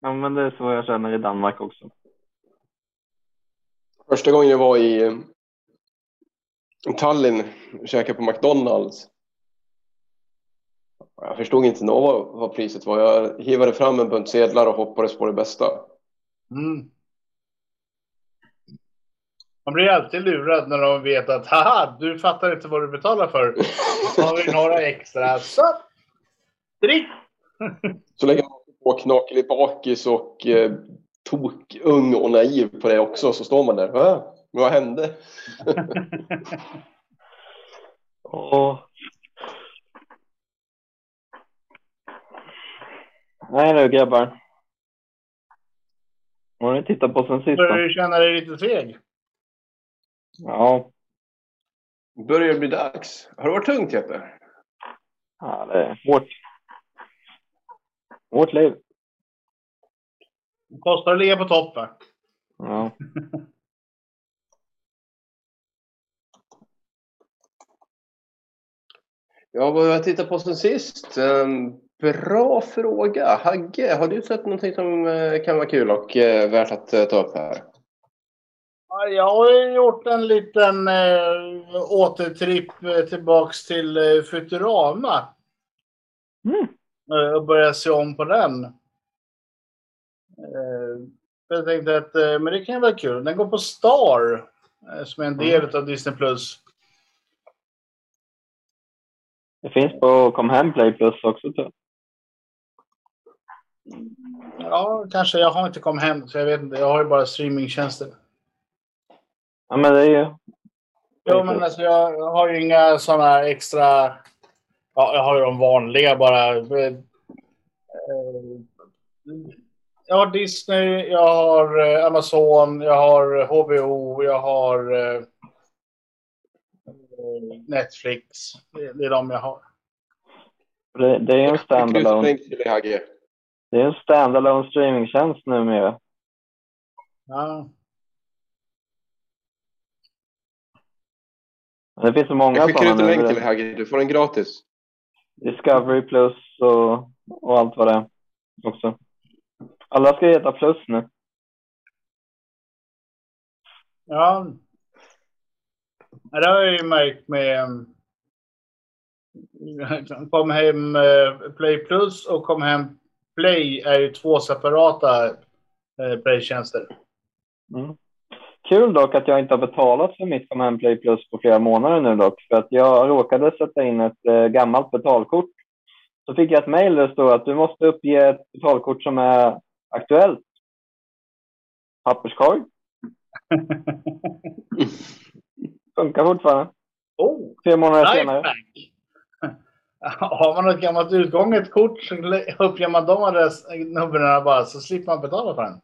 Ja, men det är så jag känner i Danmark också. Första gången jag var i Tallinn och käkade på McDonalds. Jag förstod inte nå vad priset var. Jag hivade fram en bunt sedlar och hoppades på det bästa. Mm. Man blir alltid lurad när de vet att haha, du fattar inte vad du betalar för. Så har vi några extra. Så! Drick! Så lägger man på knakelig bakis och eh, tok, ung och naiv på det också. Så står man där. Äh, vad hände? Åh. Nej nu grabbar. Har ni tittat på sen sist Börjar du känna dig lite seg? Ja. Börjar det bli dags. Har det varit tungt Jeppe? ja, det är hårt. Hårt liv. Det kostar att ligga på topp? Ja. Ja, vad har jag tittat på sen sist? Ehm, bra fråga. Hagge, har du sett någonting som eh, kan vara kul och eh, värt att eh, ta upp här? Ja, Jag har gjort en liten eh, återtripp eh, tillbaks till eh, Futurama. Mm. Eh, och börja se om på den. Eh, jag tänkte att eh, men det kan vara kul. Den går på Star. Eh, som är en del av Disney+. Plus. Det finns på Kom Hem Play Plus också tror jag. Ja, kanske. Jag har inte kommit hem så jag vet inte. Jag har ju bara streamingtjänster. Ja men det är ju... Jo, men alltså jag har ju inga sådana extra... Ja, jag har ju de vanliga bara. Eh, Jag har Disney, jag har eh, Amazon, jag har HBO, jag har eh, Netflix. Det är de jag har. Det, det är en standalone. Det är en standalone streamingtjänst numera. Ja. Det finns så många Jag skickar ut en länk till dig Hagge. Du får den gratis. Discovery Plus och, och allt vad det är också. Alla ska heta Plus nu. Ja. Det har jag ju märkt med um, Kom hem eh, Play Plus och Kom hem Play är ju två separata eh, Play-tjänster. Mm. Kul dock att jag inte har betalat för mitt Command Play Plus på flera månader nu dock. För att jag råkade sätta in ett eh, gammalt betalkort. Så fick jag ett mejl där det stod att du måste uppge ett betalkort som är aktuellt. Papperskorg. Funkar fortfarande. oh, Tre månader senare. lifehack! Har man ett gammalt utgånget kort så uppger man de adressnumren bara så slipper man betala för den.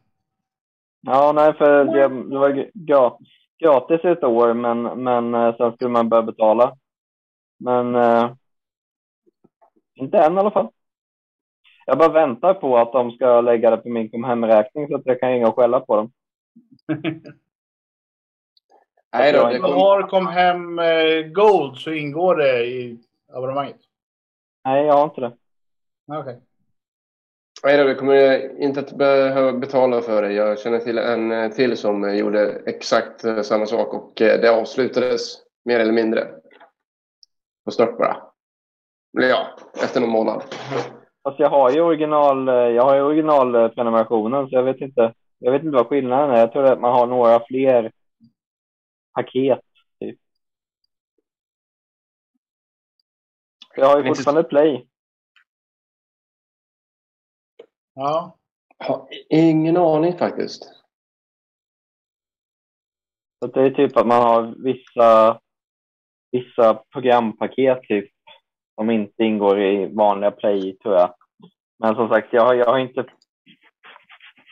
Ja, nej, för det, det var gra- gratis i ett år, men, men eh, sen skulle man börja betala. Men eh, inte än i alla fall. Jag bara väntar på att de ska lägga det på min kom hem-räkning så att jag kan ringa och skälla på dem. Nej då, det kom... har Kom hem eh, Gold så ingår det i abonnemanget. Nej, jag har inte det. Okej. Nej då, det kommer jag inte att behöva betala för det. Jag känner till en eh, till som gjorde exakt eh, samma sak och eh, det avslutades mer eller mindre. På stört bara. Ja, efter någon månad. Fast jag har ju original, jag har ju originalprenumerationen så jag vet inte. Jag vet inte vad skillnaden är. Jag tror att man har några fler paket. Typ. Jag har ju fortfarande Play. Ja. Har ingen aning faktiskt. Så det är typ att man har vissa, vissa programpaket typ, som inte ingår i vanliga Play, tror jag. Men som sagt, jag har, jag har inte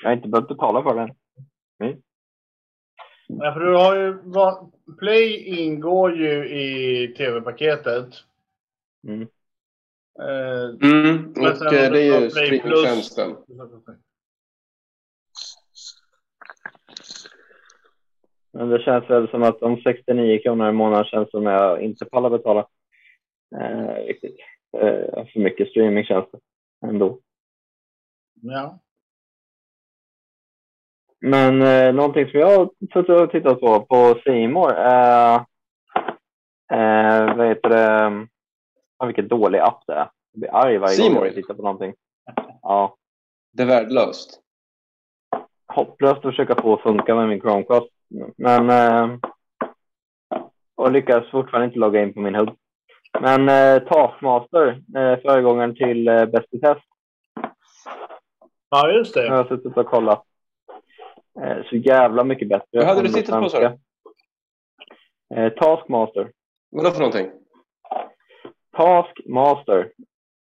jag har inte behövt betala för den. Ja, för du har ju, Play ingår ju i tv-paketet. Mm. Eh, Mm, Men och eh, det du är ju streamingtjänsten. Men det känns väl som att de 69 kronor i månaden känns som jag inte pallar betala. Eh, riktigt. Eh, för mycket streamingtjänster ändå. ja. Men eh, någonting som jag har tittat på på More är eh, vad heter det? Ja, vilken dålig app det är. Jag blir arg varje gång jag tittar på någonting. Ja, Det är värdelöst. hopplöst att försöka få att funka med min Chromecast. Men eh, och lyckas fortfarande inte logga in på min hub. Men eh, Taskmaster, eh, föregångaren till eh, Bäst i test, ja, just har det. jag suttit och kollat. Eh, så jävla mycket bättre. Vad hade du tittat på, sa svenska. Eh, Taskmaster. Vadå för någonting? Taskmaster.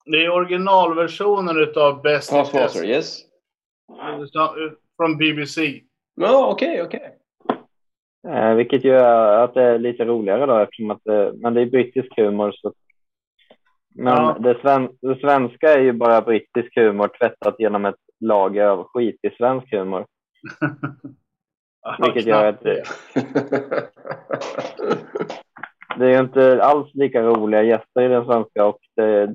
Det är originalversionen utav Best Taskmaster, Test. yes. Från BBC. Ja, okej, okej. Eh, vilket gör att det är lite roligare då eftersom att det, men det är brittisk humor. Så. Men Ja. det, sven, det svenska är ju bara brittisk humor tvättat genom ett lager av skitig svensk humor. Vilket gör att det. är inte alls lika roliga gäster i den svenska och det är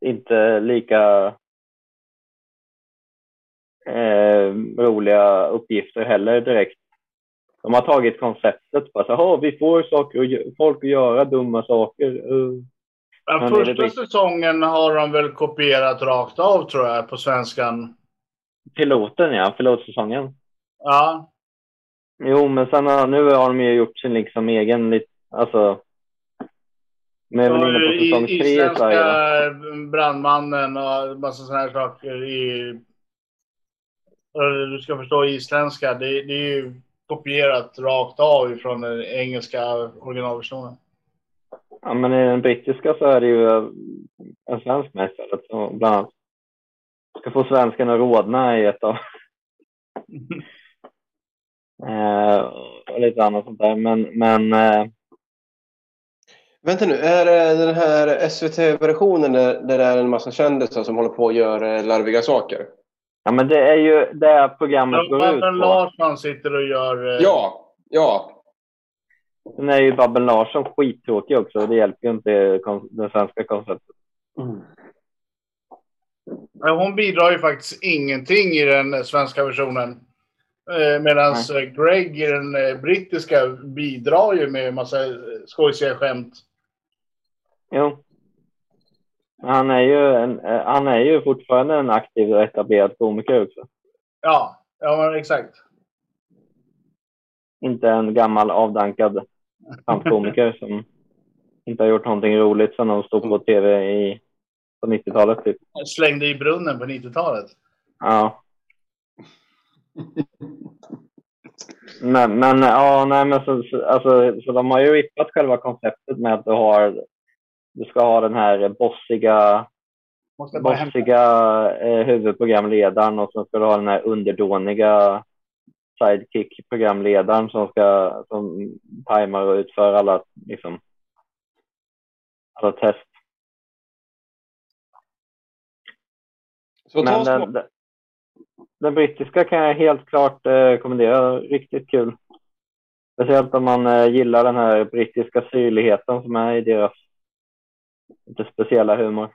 inte lika eh, roliga uppgifter heller direkt. De har tagit konceptet bara så här, vi får saker folk att göra dumma saker. Uh. Ja, första säsongen har de väl kopierat rakt av tror jag på svenskan. Piloten ja, pilotsäsongen. Ja, Jo, men sen nu har de ju gjort sin liksom egen, lit- alltså. Är väl inne på I- säsong tre i Sverige. brandmannen och massa sådana här saker. I, du ska förstå isländska. Det, det är ju kopierat rakt av från den engelska originalversionen. Ja, men i den brittiska så är det ju en svensk med istället. Så bland annat. Ska få svensken att rodna i ett av. eh, och lite annat sånt där. Men, men eh, Vänta nu, är det den här SVT-versionen där, där det är en massa kändisar som håller på och gör eh, larviga saker? ja, men det är ju det programmet går ut Babben på. Larsson sitter och gör... eh, Ja, ja. Sen är ju Babben Larsson skittråkig också och det hjälper ju inte det svenska konceptet. Men Hon bidrar ju faktiskt ingenting i den svenska versionen. Medan Greg i den eh, brittiska bidrar ju med en massa eh, skojsiga skämt. Jo. Han är ju, en, eh, han är ju fortfarande en aktiv och etablerad komiker också. Ja, ja exakt. Inte en gammal avdankad kampkomiker som inte har gjort någonting roligt sedan de stod på tv i, på 90-talet. Typ. Slängde i brunnen på 90-talet. Ja. Men, men ja, nej, men så, så, alltså, så de har ju rippat själva konceptet med att du har du ska ha den här bossiga, bossiga eh, huvudprogramledaren och sen ska du ha den här underdåniga sidekick-programledaren som ska som tajmar och utför alla, liksom, alla test. Så Men den, den, den brittiska kan jag helt klart eh, rekommendera. Riktigt kul. Speciellt om man eh, gillar den här brittiska syrligheten som är i deras lite speciella humor.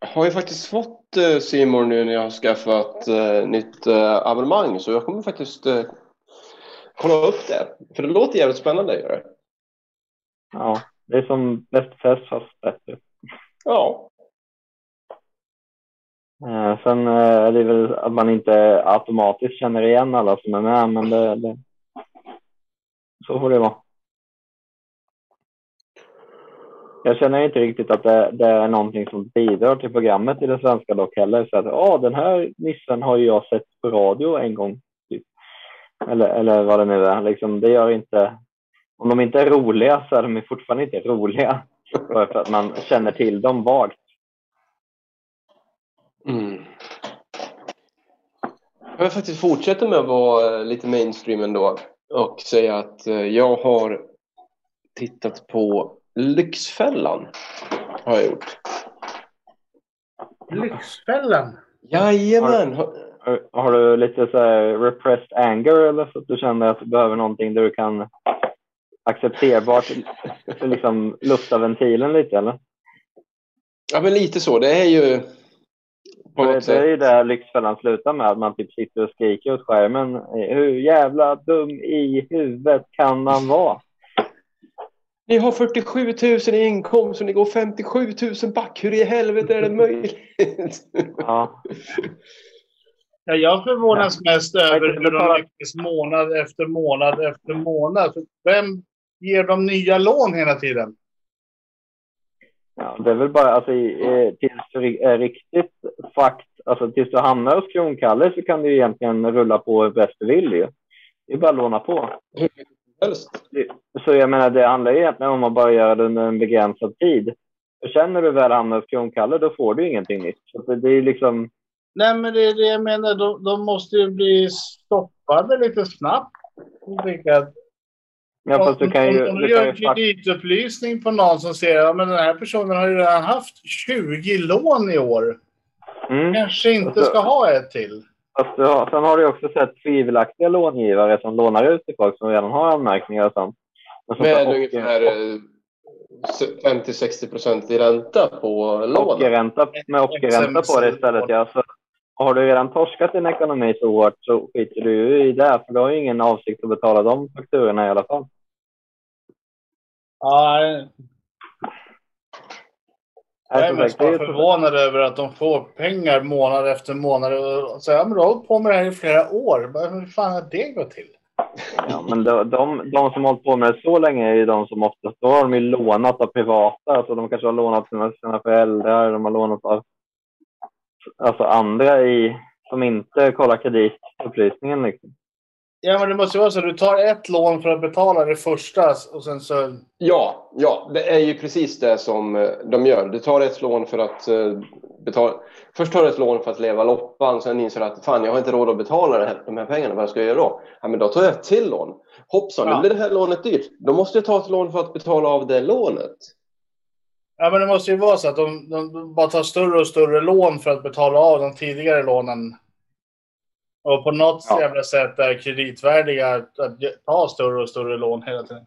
har ju faktiskt fått eh, Simon nu när jag har skaffat eh, nytt eh, abonnemang så jag kommer faktiskt eh, kolla upp det. För det låter jävligt spännande att göra. Ja, det är som Bäst fest fast bättre. Ja. Eh, sen eh, är det väl att man inte automatiskt känner igen alla som är med, men det, det, så får det vara. Jag känner inte riktigt att det, det är någonting som bidrar till programmet i det svenska dock heller. Så att, "Åh, den här nissen har ju jag sett på radio en gång. Typ. Eller, eller vad det nu är. Liksom, det gör inte... Om de inte är roliga så är de fortfarande inte roliga. Bara för att man känner till dem vagt. Mm. Jag vill faktiskt fortsätta med att vara eh, lite mainstream ändå och säga att eh, jag har tittat på Lyxfällan. Har jag gjort. Lyxfällan. Jajamän! Har- Har, har du lite så här repressed anger eller så att du känner att du behöver någonting där du kan accepterbart liksom lufta ventilen lite eller? Ja men lite så. Det är ju på Det, det är ju där Lyxfällan slutar med, att man typ sitter och skriker åt skärmen. Hur jävla dum i huvudet kan man vara? Ni har 47 000 i inkomst och ni går 57 000 back. Hur i helvete är det möjligt? Ja, Ja, jag förvånas mest över hur de lyckas månad efter månad efter månad. För Vem ger dem nya lån hela tiden? ja, det är väl bara alltså, tills du är riktigt fakt, alltså tills du hamnar hos Kronkalle så kan du egentligen rulla på bäst du vill ju. Det är bara att låna på. Helst. Så jag menar, det handlar ju egentligen om att bara göra det under en begränsad tid. För sen när du väl hamnar hos Kronkalle, då får du ingenting nytt. Så det, det är liksom, Nej, men det är det jag menar. De, de måste ju bli stoppade lite snabbt. Jag ja, fast du kan ju... om, Du gör en kreditupplysning på någon som säger att ja, men den här personen har ju redan haft 20 lån i år. mm. Kanske inte Alltså- ska ha ett till. Fast har, sen har du också sett tvivelaktiga långivare som lånar ut till folk som redan har anmärkningar och sånt. Men Med ungefär eh, 50-60 procent i ränta på lånen. ockerränta med ockerränta på det istället. Ja. Så har du redan torskat din ekonomi så hårt så skiter du ju i det. För du har ju ingen avsikt att betala de fakturorna i alla fall. Ja, jag är Alltså, mest det är förvånad över att de får pengar månad efter månad. Och så, ja, men du har hållit på med det här i flera år. Hur fan har det gått till? Ja, men de, de, de som har hållit på med det så länge är ju de som oftast, då har de ju lånat av privata. Alltså de kanske har lånat sina, sina föräldrar, de har lånat av alltså andra i, som inte kollar kreditupplysningen. Liksom. Ja, men det måste vara så. Du tar ett lån för att betala det första och sen så... Ja, ja, det är ju precis det som eh, de gör. Du tar ett lån för att eh, betala. Först tar du ett lån för att leva loppan, sen inser du att fan, jag har inte råd att betala det här, de här pengarna. Vad ska jag göra då? Ja, men då tar jag ett till lån. Hoppsan, Ja. nu blir det här lånet dyrt. Då måste jag ta ett lån för att betala av det lånet. Ja, men det måste ju vara så att de, de, de bara tar större och större lån för att betala av de tidigare lånen. Och på något Ja. jävla sätt är kreditvärdiga att, ta större och större lån hela tiden.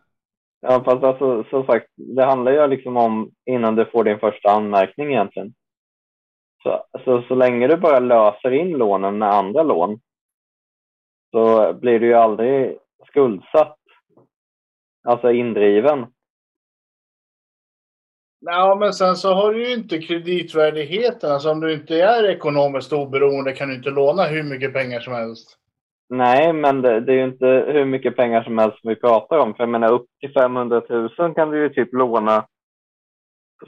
Ja, fast alltså, som sagt, det handlar ju liksom om innan du får din första anmärkning egentligen. Så, så, så länge du bara löser in lånen med andra lån så blir du ju aldrig skuldsatt. Alltså indriven. Ja, men sen så har du ju inte kreditvärdigheten. Alltså om du inte är ekonomiskt oberoende kan du inte låna hur mycket pengar som helst. Nej, men det, det är ju inte hur mycket pengar som helst vi pratar om. För jag menar upp till 500 000 kan du ju typ låna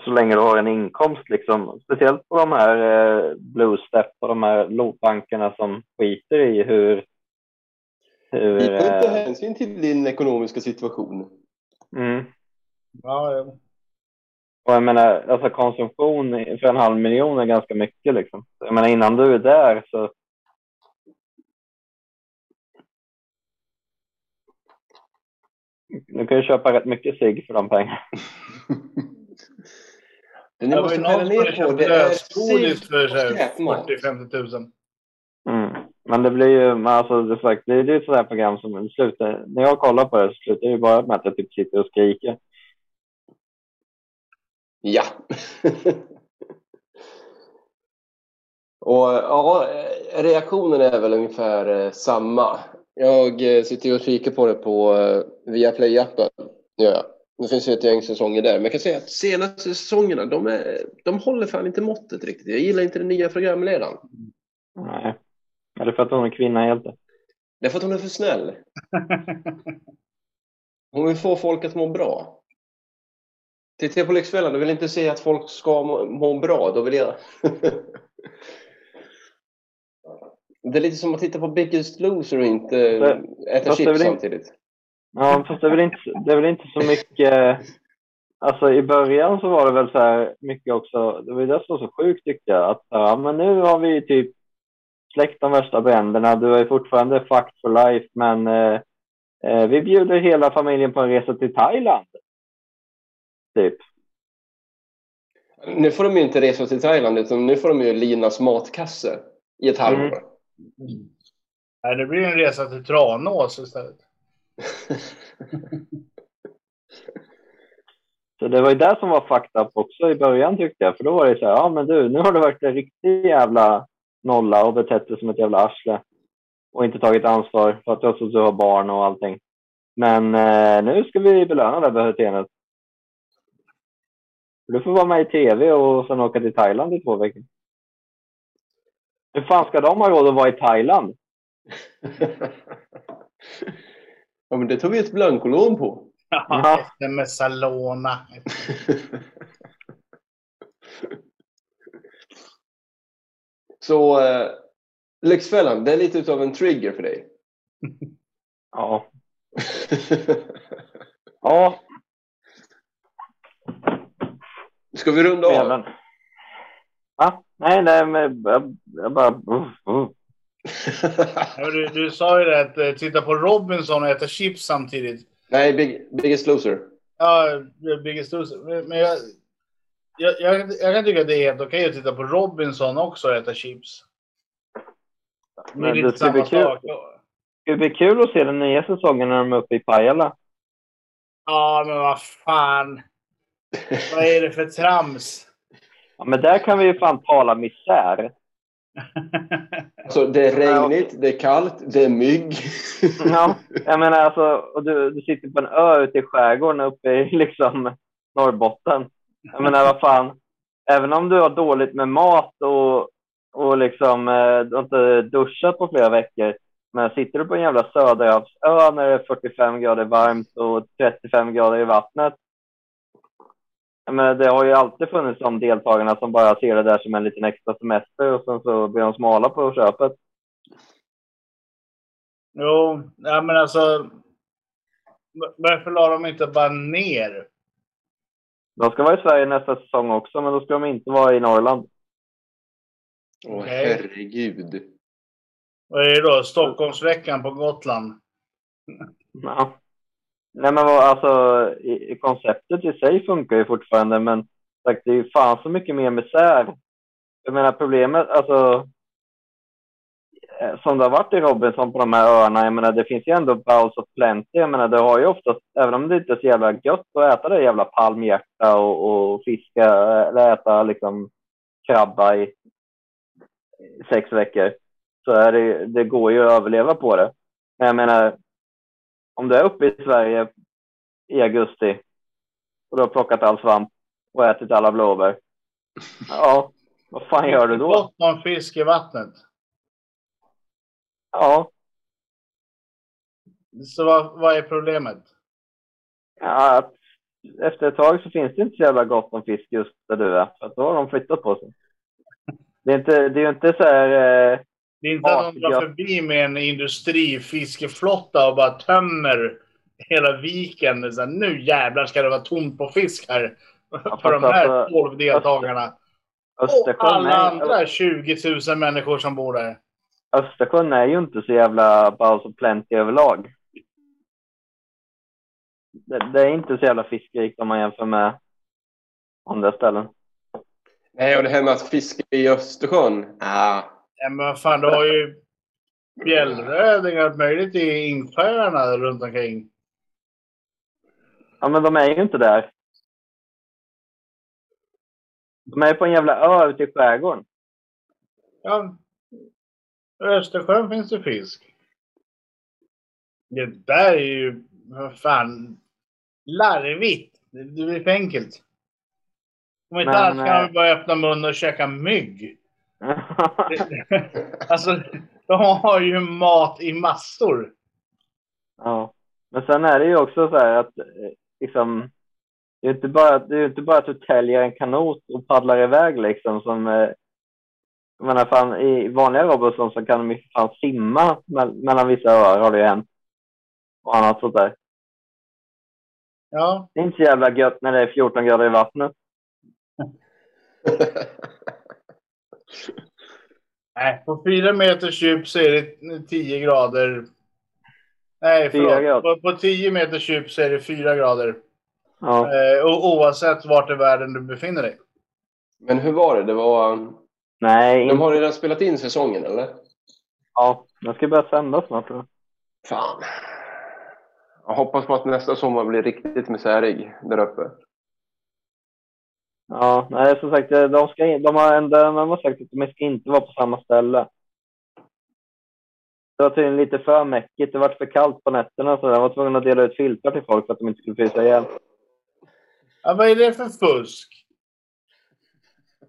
så länge du har en inkomst liksom. Speciellt på de här eh, Blue Step och de här lo- bankerna som skiter i hur... hur Vi tar inte eh, hänsyn till din ekonomiska situation. mm. Ja, ja. Och jag menar, alltså konsumtion för en halv miljon är ganska mycket liksom. Jag menar innan du är där så... Du kan ju köpa rätt mycket cigg för de pengarna. Det ni var måste ju skära någon som ner hade på köpt det är lösgodis för cigg så och här skräpmat. 40-50 tusen. Mm. Men det blir ju, men alltså det, är sagt, det, det är ett sådant här program som slutar, när jag kollar på det så slutar det ju bara med att jag typ sitter och skriker. Ja. och ja, reaktionen är väl ungefär eh, samma. Jag eh, sitter och kikar på det på eh, Viaplay-appen. Jag. Det finns ju ett gäng säsonger där. Men jag kan säga att senaste säsongerna, de, är, de håller fan inte måttet riktigt. Jag gillar inte den nya programledaren. Nej. Är det för att hon är kvinna helt? Det är för att hon är för snäll. Hon vill få folk att må bra. Tittar jag på Lyxfällan, då vill inte se att folk ska må, må bra. Då vill jag... det är lite som att titta på Biggest Loser och inte Det- äta chips samtidigt. Ja, fast det är väl inte, det är väl inte så mycket... Alltså i början så var det väl så här mycket också, det var ju det som var så sjukt tyckte jag, att ja, men nu har vi typ släckt de värsta bränderna, du är fortfarande fucked for life, men eh, eh, vi bjuder hela familjen på en resa till Thailand. Typ. Nu får de ju inte resa till Thailand, utan nu får de ju Linas matkasse i ett halvår. Mm. Nej, det blir en resa till Tranås istället. Så det var ju det som var fucked up också i början tyckte jag, för då var det så här, ja men du, nu har du varit en riktig jävla nolla och betett dig som ett jävla arsle och inte tagit ansvar för att du har barn och allting. Men eh, nu ska vi belöna det beteendet. Du får vara med i tv och sen åka till Thailand i två veckor. Hur fan ska de ha råd att vara i Thailand? ja, men det tog vi ett blankolån på. Ja. med Salona. Så eh, Lyxfällan, det är lite utav en trigger för dig. Ja. Ja, Ska vi runda av? Va? Nej, nej, men jag, jag bara... Uh, uh. Du, du sa ju det att eh, titta på Robinson och äta chips samtidigt. Nej, big, Biggest Loser. Ja, är Biggest Loser. Men jag, jag, jag, jag kan tycka att det är helt okej att titta på Robinson också och äta chips. Det är Men det lite ska samma bli kul. sak. Det blir kul att se den nya säsongen när de är uppe i Pajala. Ja, men vad fan. Vad är det för trams? Ja, men där kan vi ju fan tala misär. Så det är regnigt, det är kallt, det är mygg. Ja, jag menar alltså, och du, du sitter på en ö ute i skärgården uppe i liksom Norrbotten. Jag menar vad fan, även om du har dåligt med mat och, och liksom eh, du har inte duschat på flera veckor. Men sitter du på en jävla söderhavsö när det är 45 grader varmt och 35 grader i vattnet. Menar, det har ju alltid funnits de deltagarna som bara ser det där som en liten extra semester och sen så blir de smala på köpet. Jo, ja, men alltså. Varför la de inte bara ner? De ska vara i Sverige nästa säsong också, men då ska de inte vara i Norrland. Åh Okej. herregud. Vad är det då? Stockholmsveckan på Gotland? Ja. Nej, men vad, alltså, i, i konceptet i sig funkar ju fortfarande, men sagt, det är ju fan så mycket mer misär. Jag menar problemet, alltså. Eh, som det har varit i Robinson på de här öarna, jag menar det finns ju ändå bowls of plenty. Jag menar det har ju oftast, även om det inte är så jävla gött att äta det jävla palmhjärta och, och fiska eller äta liksom krabba i sex veckor. Så är det, det går ju att överleva på det. Men jag menar, om du är uppe i Sverige i augusti och du har plockat all svamp och ätit alla blåbär. Ja, vad fan gör du då? Om fisk i vattnet. Ja, Så vad, vad är problemet? ja att efter ett tag så finns det inte så jävla gott om fisk just där du är. För då har de flyttat på sig. Det är, inte, det är ju inte så här... Eh, Det är inte att de drar Ja. förbi med en industrifiskeflotta och bara tömmer hela viken. Så här, nu jävlar ska det vara tomt på fisk här. För de här alltså, 12 deltagarna. Och Östersjön, alla är, andra 20 000 människor som bor där. Östersjön är ju inte så jävla bowls of plenty överlag. Det, det är inte så jävla fiskrikt om man jämför med andra ställen. Nej, och det här med att fiska i Östersjön. Ah, Ja, men fan, du har ju fjällröding och allt möjligt i insjöarna runt omkring. Ja, men de är ju inte där. De är på en jävla ö ute i skärgården. Ja, i Östersjön finns det fisk. Det där är ju, vad fan, larvigt. Det blir för enkelt. Om inte annat kan eh, de bara öppna munnen och käka mygg. alltså, de har ju mat i massor. ja. Men sen är det ju också så här att eh, liksom, det är inte bara, det är inte bara att du täljer en kanot och paddlar iväg liksom som eh, jag menar fan i vanliga Robinson så kan de ju fan simma mell- mellan vissa öar har det ju hänt. Och annat sånt där. Ja, Det är inte så jävla gött när det är 14 grader i vattnet. nej, på fyra meters djup så är det 10 grader. Nej, Fyra förlåt. grader. På, på 10 meters djup så är det 4 grader. Ja. Eh, o- oavsett vart i världen du befinner dig. Men hur var det? Det var... Nej, De har redan spelat in säsongen, eller? ja. Jag ska börja sända snart. tror jag. Fan. Jag hoppas på att nästa sommar blir riktigt misärig där uppe. Ja, nej som sagt, de, ska in, de, har ändå, de har sagt att de ska inte vara på samma ställe. Det var tydligen lite för mäckigt. Det var för kallt på nätterna så jag var tvungen att dela ut filtar till folk för att de inte skulle frysa ihjäl. Ja, vad är det för fusk?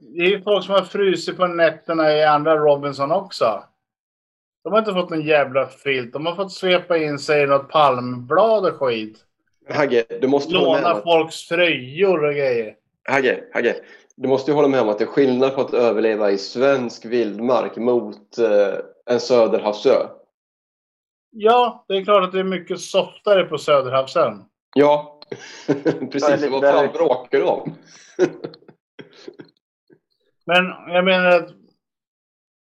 Det är ju folk som har frusit på nätterna i andra Robinson också. De har inte fått någon jävla filt. De har fått svepa in sig i något palmblad och skit. Hagge, du måste Låna folks tröjor och grejer. Hagge, Hagge, du måste ju hålla med om att det är skillnad på att överleva i svensk vildmark mot eh, en söderhavsö. Ja, det är klart att det är mycket softare på Söderhavsön. Ja, precis. det- Vad fan bråkar du om? Men jag menar att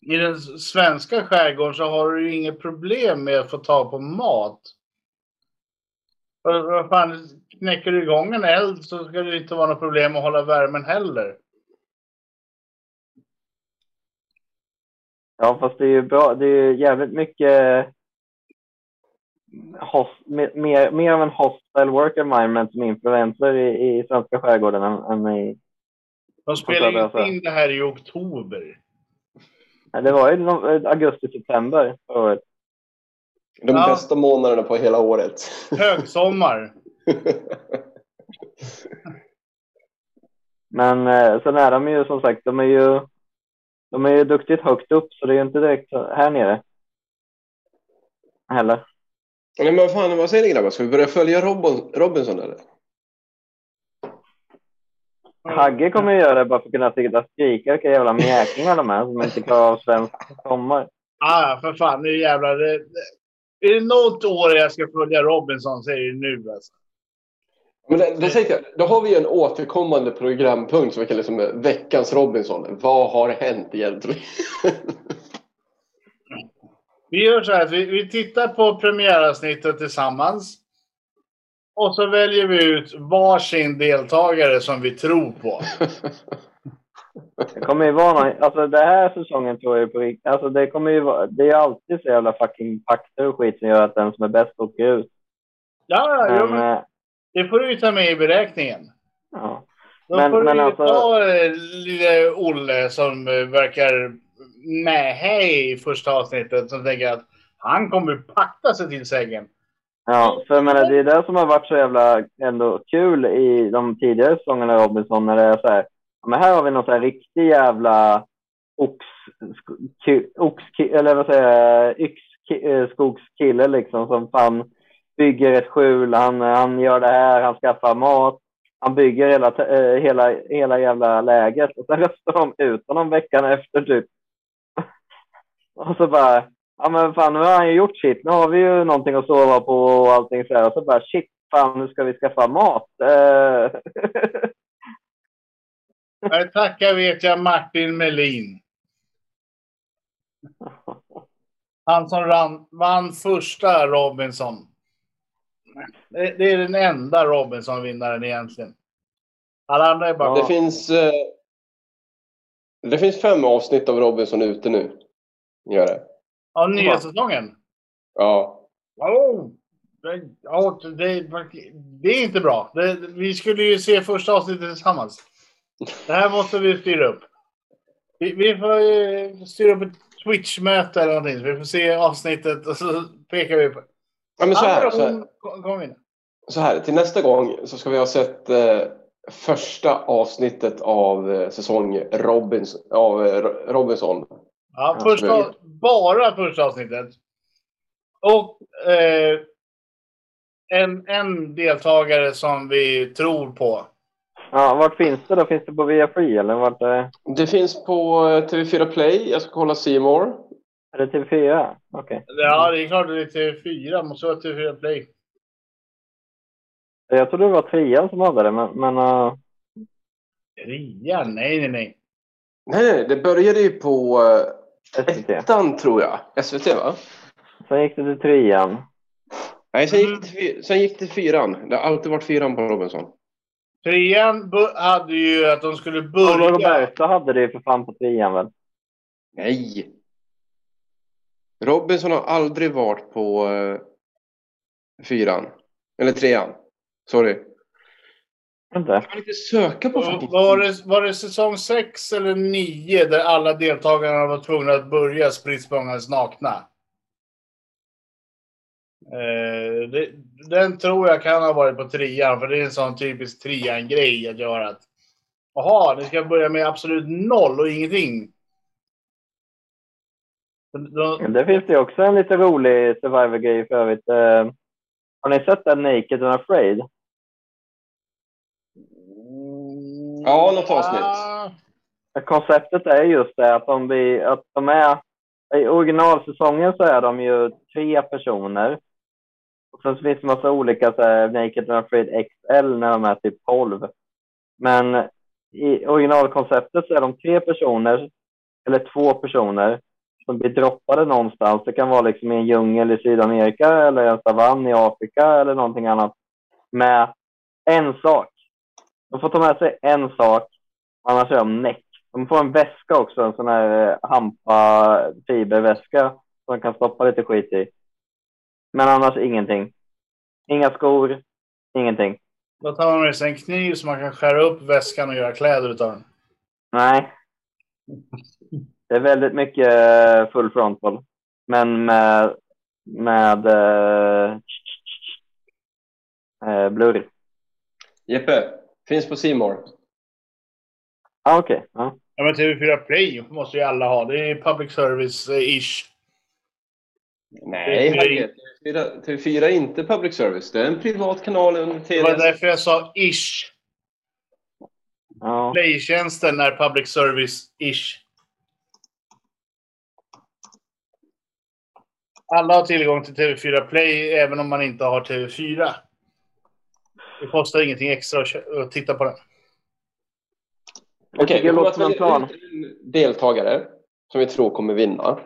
i den svenska skärgården så har du ju inget problem med att få tag på mat. Vad fan, knäcker du igång en eld så ska det inte vara något problem att hålla värmen heller. Ja, fast det är ju bra. Det är ju jävligt mycket host, mer, mer, av en hostile work environment som influencer i, i svenska skärgården än, än i... De spelar ju Söderhavsön. inte in det här i oktober. Nej, Det var ju no- augusti-september förra året. De Ja. bästa månaderna på hela året. Högsommar. Men eh, sen är de ju som sagt, de är ju, de är ju duktigt högt upp så det är ju inte direkt här nere. Heller. Nej, men vad fan, vad säger ni grabbar? Ska vi börja följa Robin, Robinson eller? Hagge kommer ju göra det bara för att kunna sitta och skrika vilka jävla mjäkingar de är som inte klarar av svensk sommar. Ah, för fan, nu jävlar. Det, det, är det något år jag ska följa Robinson så är det nu alltså. Men det, det tänkte jag, då har vi ju en återkommande programpunkt som vi kallar som veckans Robinson. Vad har hänt egentligen? Vi gör så här att vi, vi tittar på premiäravsnittet tillsammans. Och så väljer vi ut varsin deltagare som vi tror på. Det kommer ju vara någon, alltså det här säsongen tror jag på riktigt, alltså det kommer ju vara, det är alltid så jävla fucking pakter och skit som gör att den som är bäst åker ut. Ja, ja, Men, men eh, det får du ta med i beräkningen. ja. Då Men- får men du alltså- ta eh, lille Olle som eh, verkar med i första avsnittet som tänker att han kommer pakta sig till sängen. Ja, för jag menar, det är det som har varit så jävla ändå kul i de tidigare säsongerna av Robinson när det är så här, men här har vi någon så här riktig jävla ox, ox eller vad säger jag, yxskogskille liksom som fan bygger ett skjul, han, han gör det här, han skaffar mat, han bygger hela, eh, hela, hela jävla läget och sen röstar de ut honom veckan efter typ. Och så bara, ja men fan nu har han ju gjort sitt. Nu har vi ju någonting att sova på och allting så här. Och så bara shit, fan nu ska vi skaffa mat. Eh, Jag tackar vet jag Martin Melin. Han som ran, vann första Robinson. Det, det är den enda Robinson-vinnaren egentligen. Alla andra är bara... Ja. Det finns... Eh, det finns fem avsnitt av Robinson ute nu. Gör det. Av nya säsongen. Ja. Oh, det, ja, det, det är inte bra. Det, vi skulle ju se första avsnittet tillsammans. Det här måste vi styra upp. Vi, vi får styra upp ett Twitch-möte eller någonting. Så vi får se avsnittet och så pekar vi på... ja men så här, så här, så här. Till nästa gång så ska vi ha sett eh, första avsnittet av eh, säsong Robins, av eh, Robinson. Ja, första, bara första avsnittet. Och eh, en, en deltagare som vi tror på. ja, vart finns det då? Finns det på Viafree eller vart är, Det finns på eh, TV4 Play. Jag ska kolla Seymour. Är det TV4? Okej. Ja, det är klart det är TV4. Måste vara TV4 Play. Jag trodde det var trean som hade det, men, men eh, Ria? Nej, nej, nej. Nej, nej, det började ju på eh, SVT. ettan tror jag. SVT va? Sen gick det till trean. Nej, sen Mm. gick, det till, fy- sen gick det till fyran. Det har alltid varit fyran på Robinson. Trean hade ju att de skulle Paolo börja... Roberto hade det ju för fan på trean väl? Nej! Robinson har aldrig varit på eh, fyran. Eller trean. Sorry. Inte? Jag kan inte söka på fucking Var det, var det säsong 6 eller 9 där alla deltagarna var tvungna att börja spritt nakna? Eh, det, den tror jag kan ha varit på trean, för det är en sån typisk trean-grej att göra. Att, Jaha, ni ska börja med absolut noll och ingenting. Då, Det finns det också en lite rolig survivor-grej för övrigt. Eh, har ni sett den Naked and Afraid? Ja, något avsnitt. Ah, Konceptet är just det att de, blir, att de är... I originalsäsongen så är de ju tre personer. Och sen så finns det massa olika så här, Naked and Afraid XL när de är typ 12. Men i originalkonceptet så är de tre personer, eller två personer, som blir droppade någonstans. Det kan vara liksom i en djungel i Sydamerika eller en savann i Afrika eller någonting annat. Med en sak. De får ta med sig en sak, annars är de näck. De får en väska också, en sån här eh, hampa fiberväska som de kan stoppa lite skit i. Men annars ingenting. Inga skor, ingenting. Då tar man med sig en kniv så man kan skära upp väskan och göra kläder utav den. Nej. Det är väldigt mycket eh, full frontal. Men med, med eh, eh, blurr. Jeppe, finns på Seymour. Ah, Okej. Ja. Ja, men TV4 Play måste ju alla ha. Det är public service-ish. Nej, är- herregud. TV4, TV4 är inte public service. Det är en privat kanal under Det var därför jag sa ish. Ja. Play-tjänsten är public service-ish. Alla har tillgång till TV4 Play även om man inte har TV4. Det kostar ingenting extra att, titta på den. Jag Okej, vi det låter en välja plan. deltagare som vi tror kommer vinna.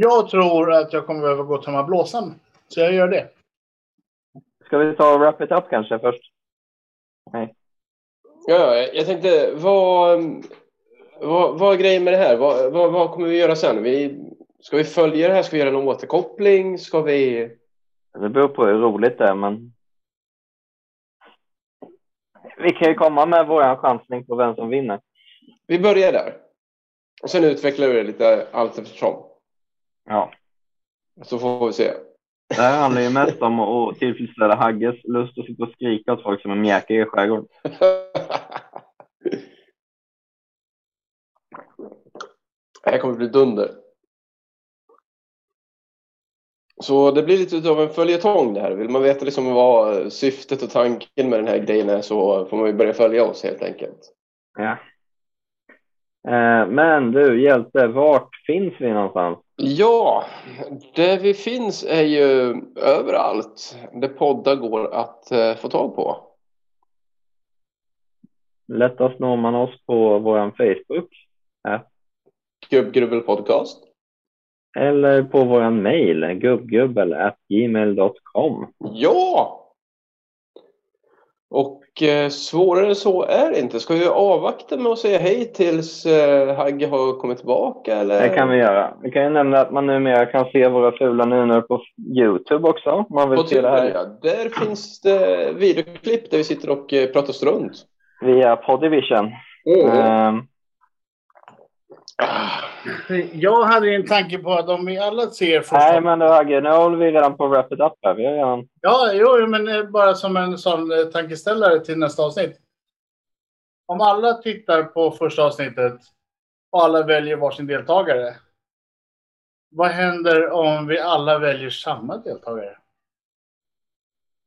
Jag tror att jag kommer behöva gå och tömma blåsan. Så jag gör det. Ska vi ta och wrap it up kanske först? Nej. Ja, ja, jag tänkte, vad, vad, vad är grejen med det här? Vad, vad, vad kommer vi göra sen? Vi, ska vi följa det här? Ska vi göra en återkoppling? Ska vi... Det beror på hur roligt det är, men... Vi kan ju komma med vår chansning på vem som vinner. Vi börjar där. Och sen utvecklar vi det lite allt eftersom. Ja. Så får vi se. Det här handlar ju mest om att tillfredsställa Hagges lust att sitta och skrika åt folk som är mjäkiga i skärgården. Det här kommer bli dunder. Så det blir lite av en följetong det här. Vill man veta liksom vad syftet och tanken med den här grejen är så får man ju börja följa oss helt enkelt. Ja. Eh, Men du, hjälte, vart finns vi någonstans? Ja, där vi finns är ju överallt där poddar går att eh, få tag på. Lättast når man oss på vår Facebook Gubbgrubbel podcast. eller på vår mail gubbgubbel.gmail.com. Ja! Och eh, svårare än så är det inte. Ska vi avvakta med att säga hej tills eh, Hagge har kommit tillbaka? Eller? Det kan vi göra. Vi kan ju nämna att man numera kan se våra fula nunor på Youtube också. Man vill På se det här ja. Där finns det videoklipp där vi sitter och eh, pratar strunt. via Podivision. Mm. Ehm, Jag hade en tanke på att om vi alla ser första... nej, men du Hagge, nu håller vi redan på att wrap it up här. Vi har redan... Ja, jo, men eh, bara som en sån eh, tankeställare till nästa avsnitt. Om alla tittar på första avsnittet och alla väljer varsin deltagare. Vad händer om vi alla väljer samma deltagare?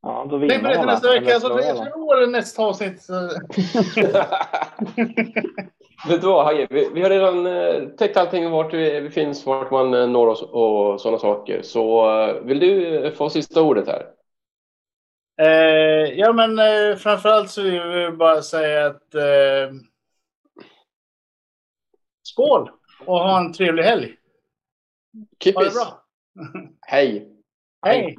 Ja, då Tänk på vinner det till nästa vecka. Eller Alltså, jag tror nästa avsnitt. Vet du vad Hagge, vi, vi har redan eh, täckt allting vart vi, vi finns, vart man eh, når oss och sådana saker. Så eh, vill du eh, få sista ordet här? Eh, ja, men eh, framförallt så vill vi bara säga att skål och ha en trevlig helg. Ha det Kippis! bra. Hej! Hej!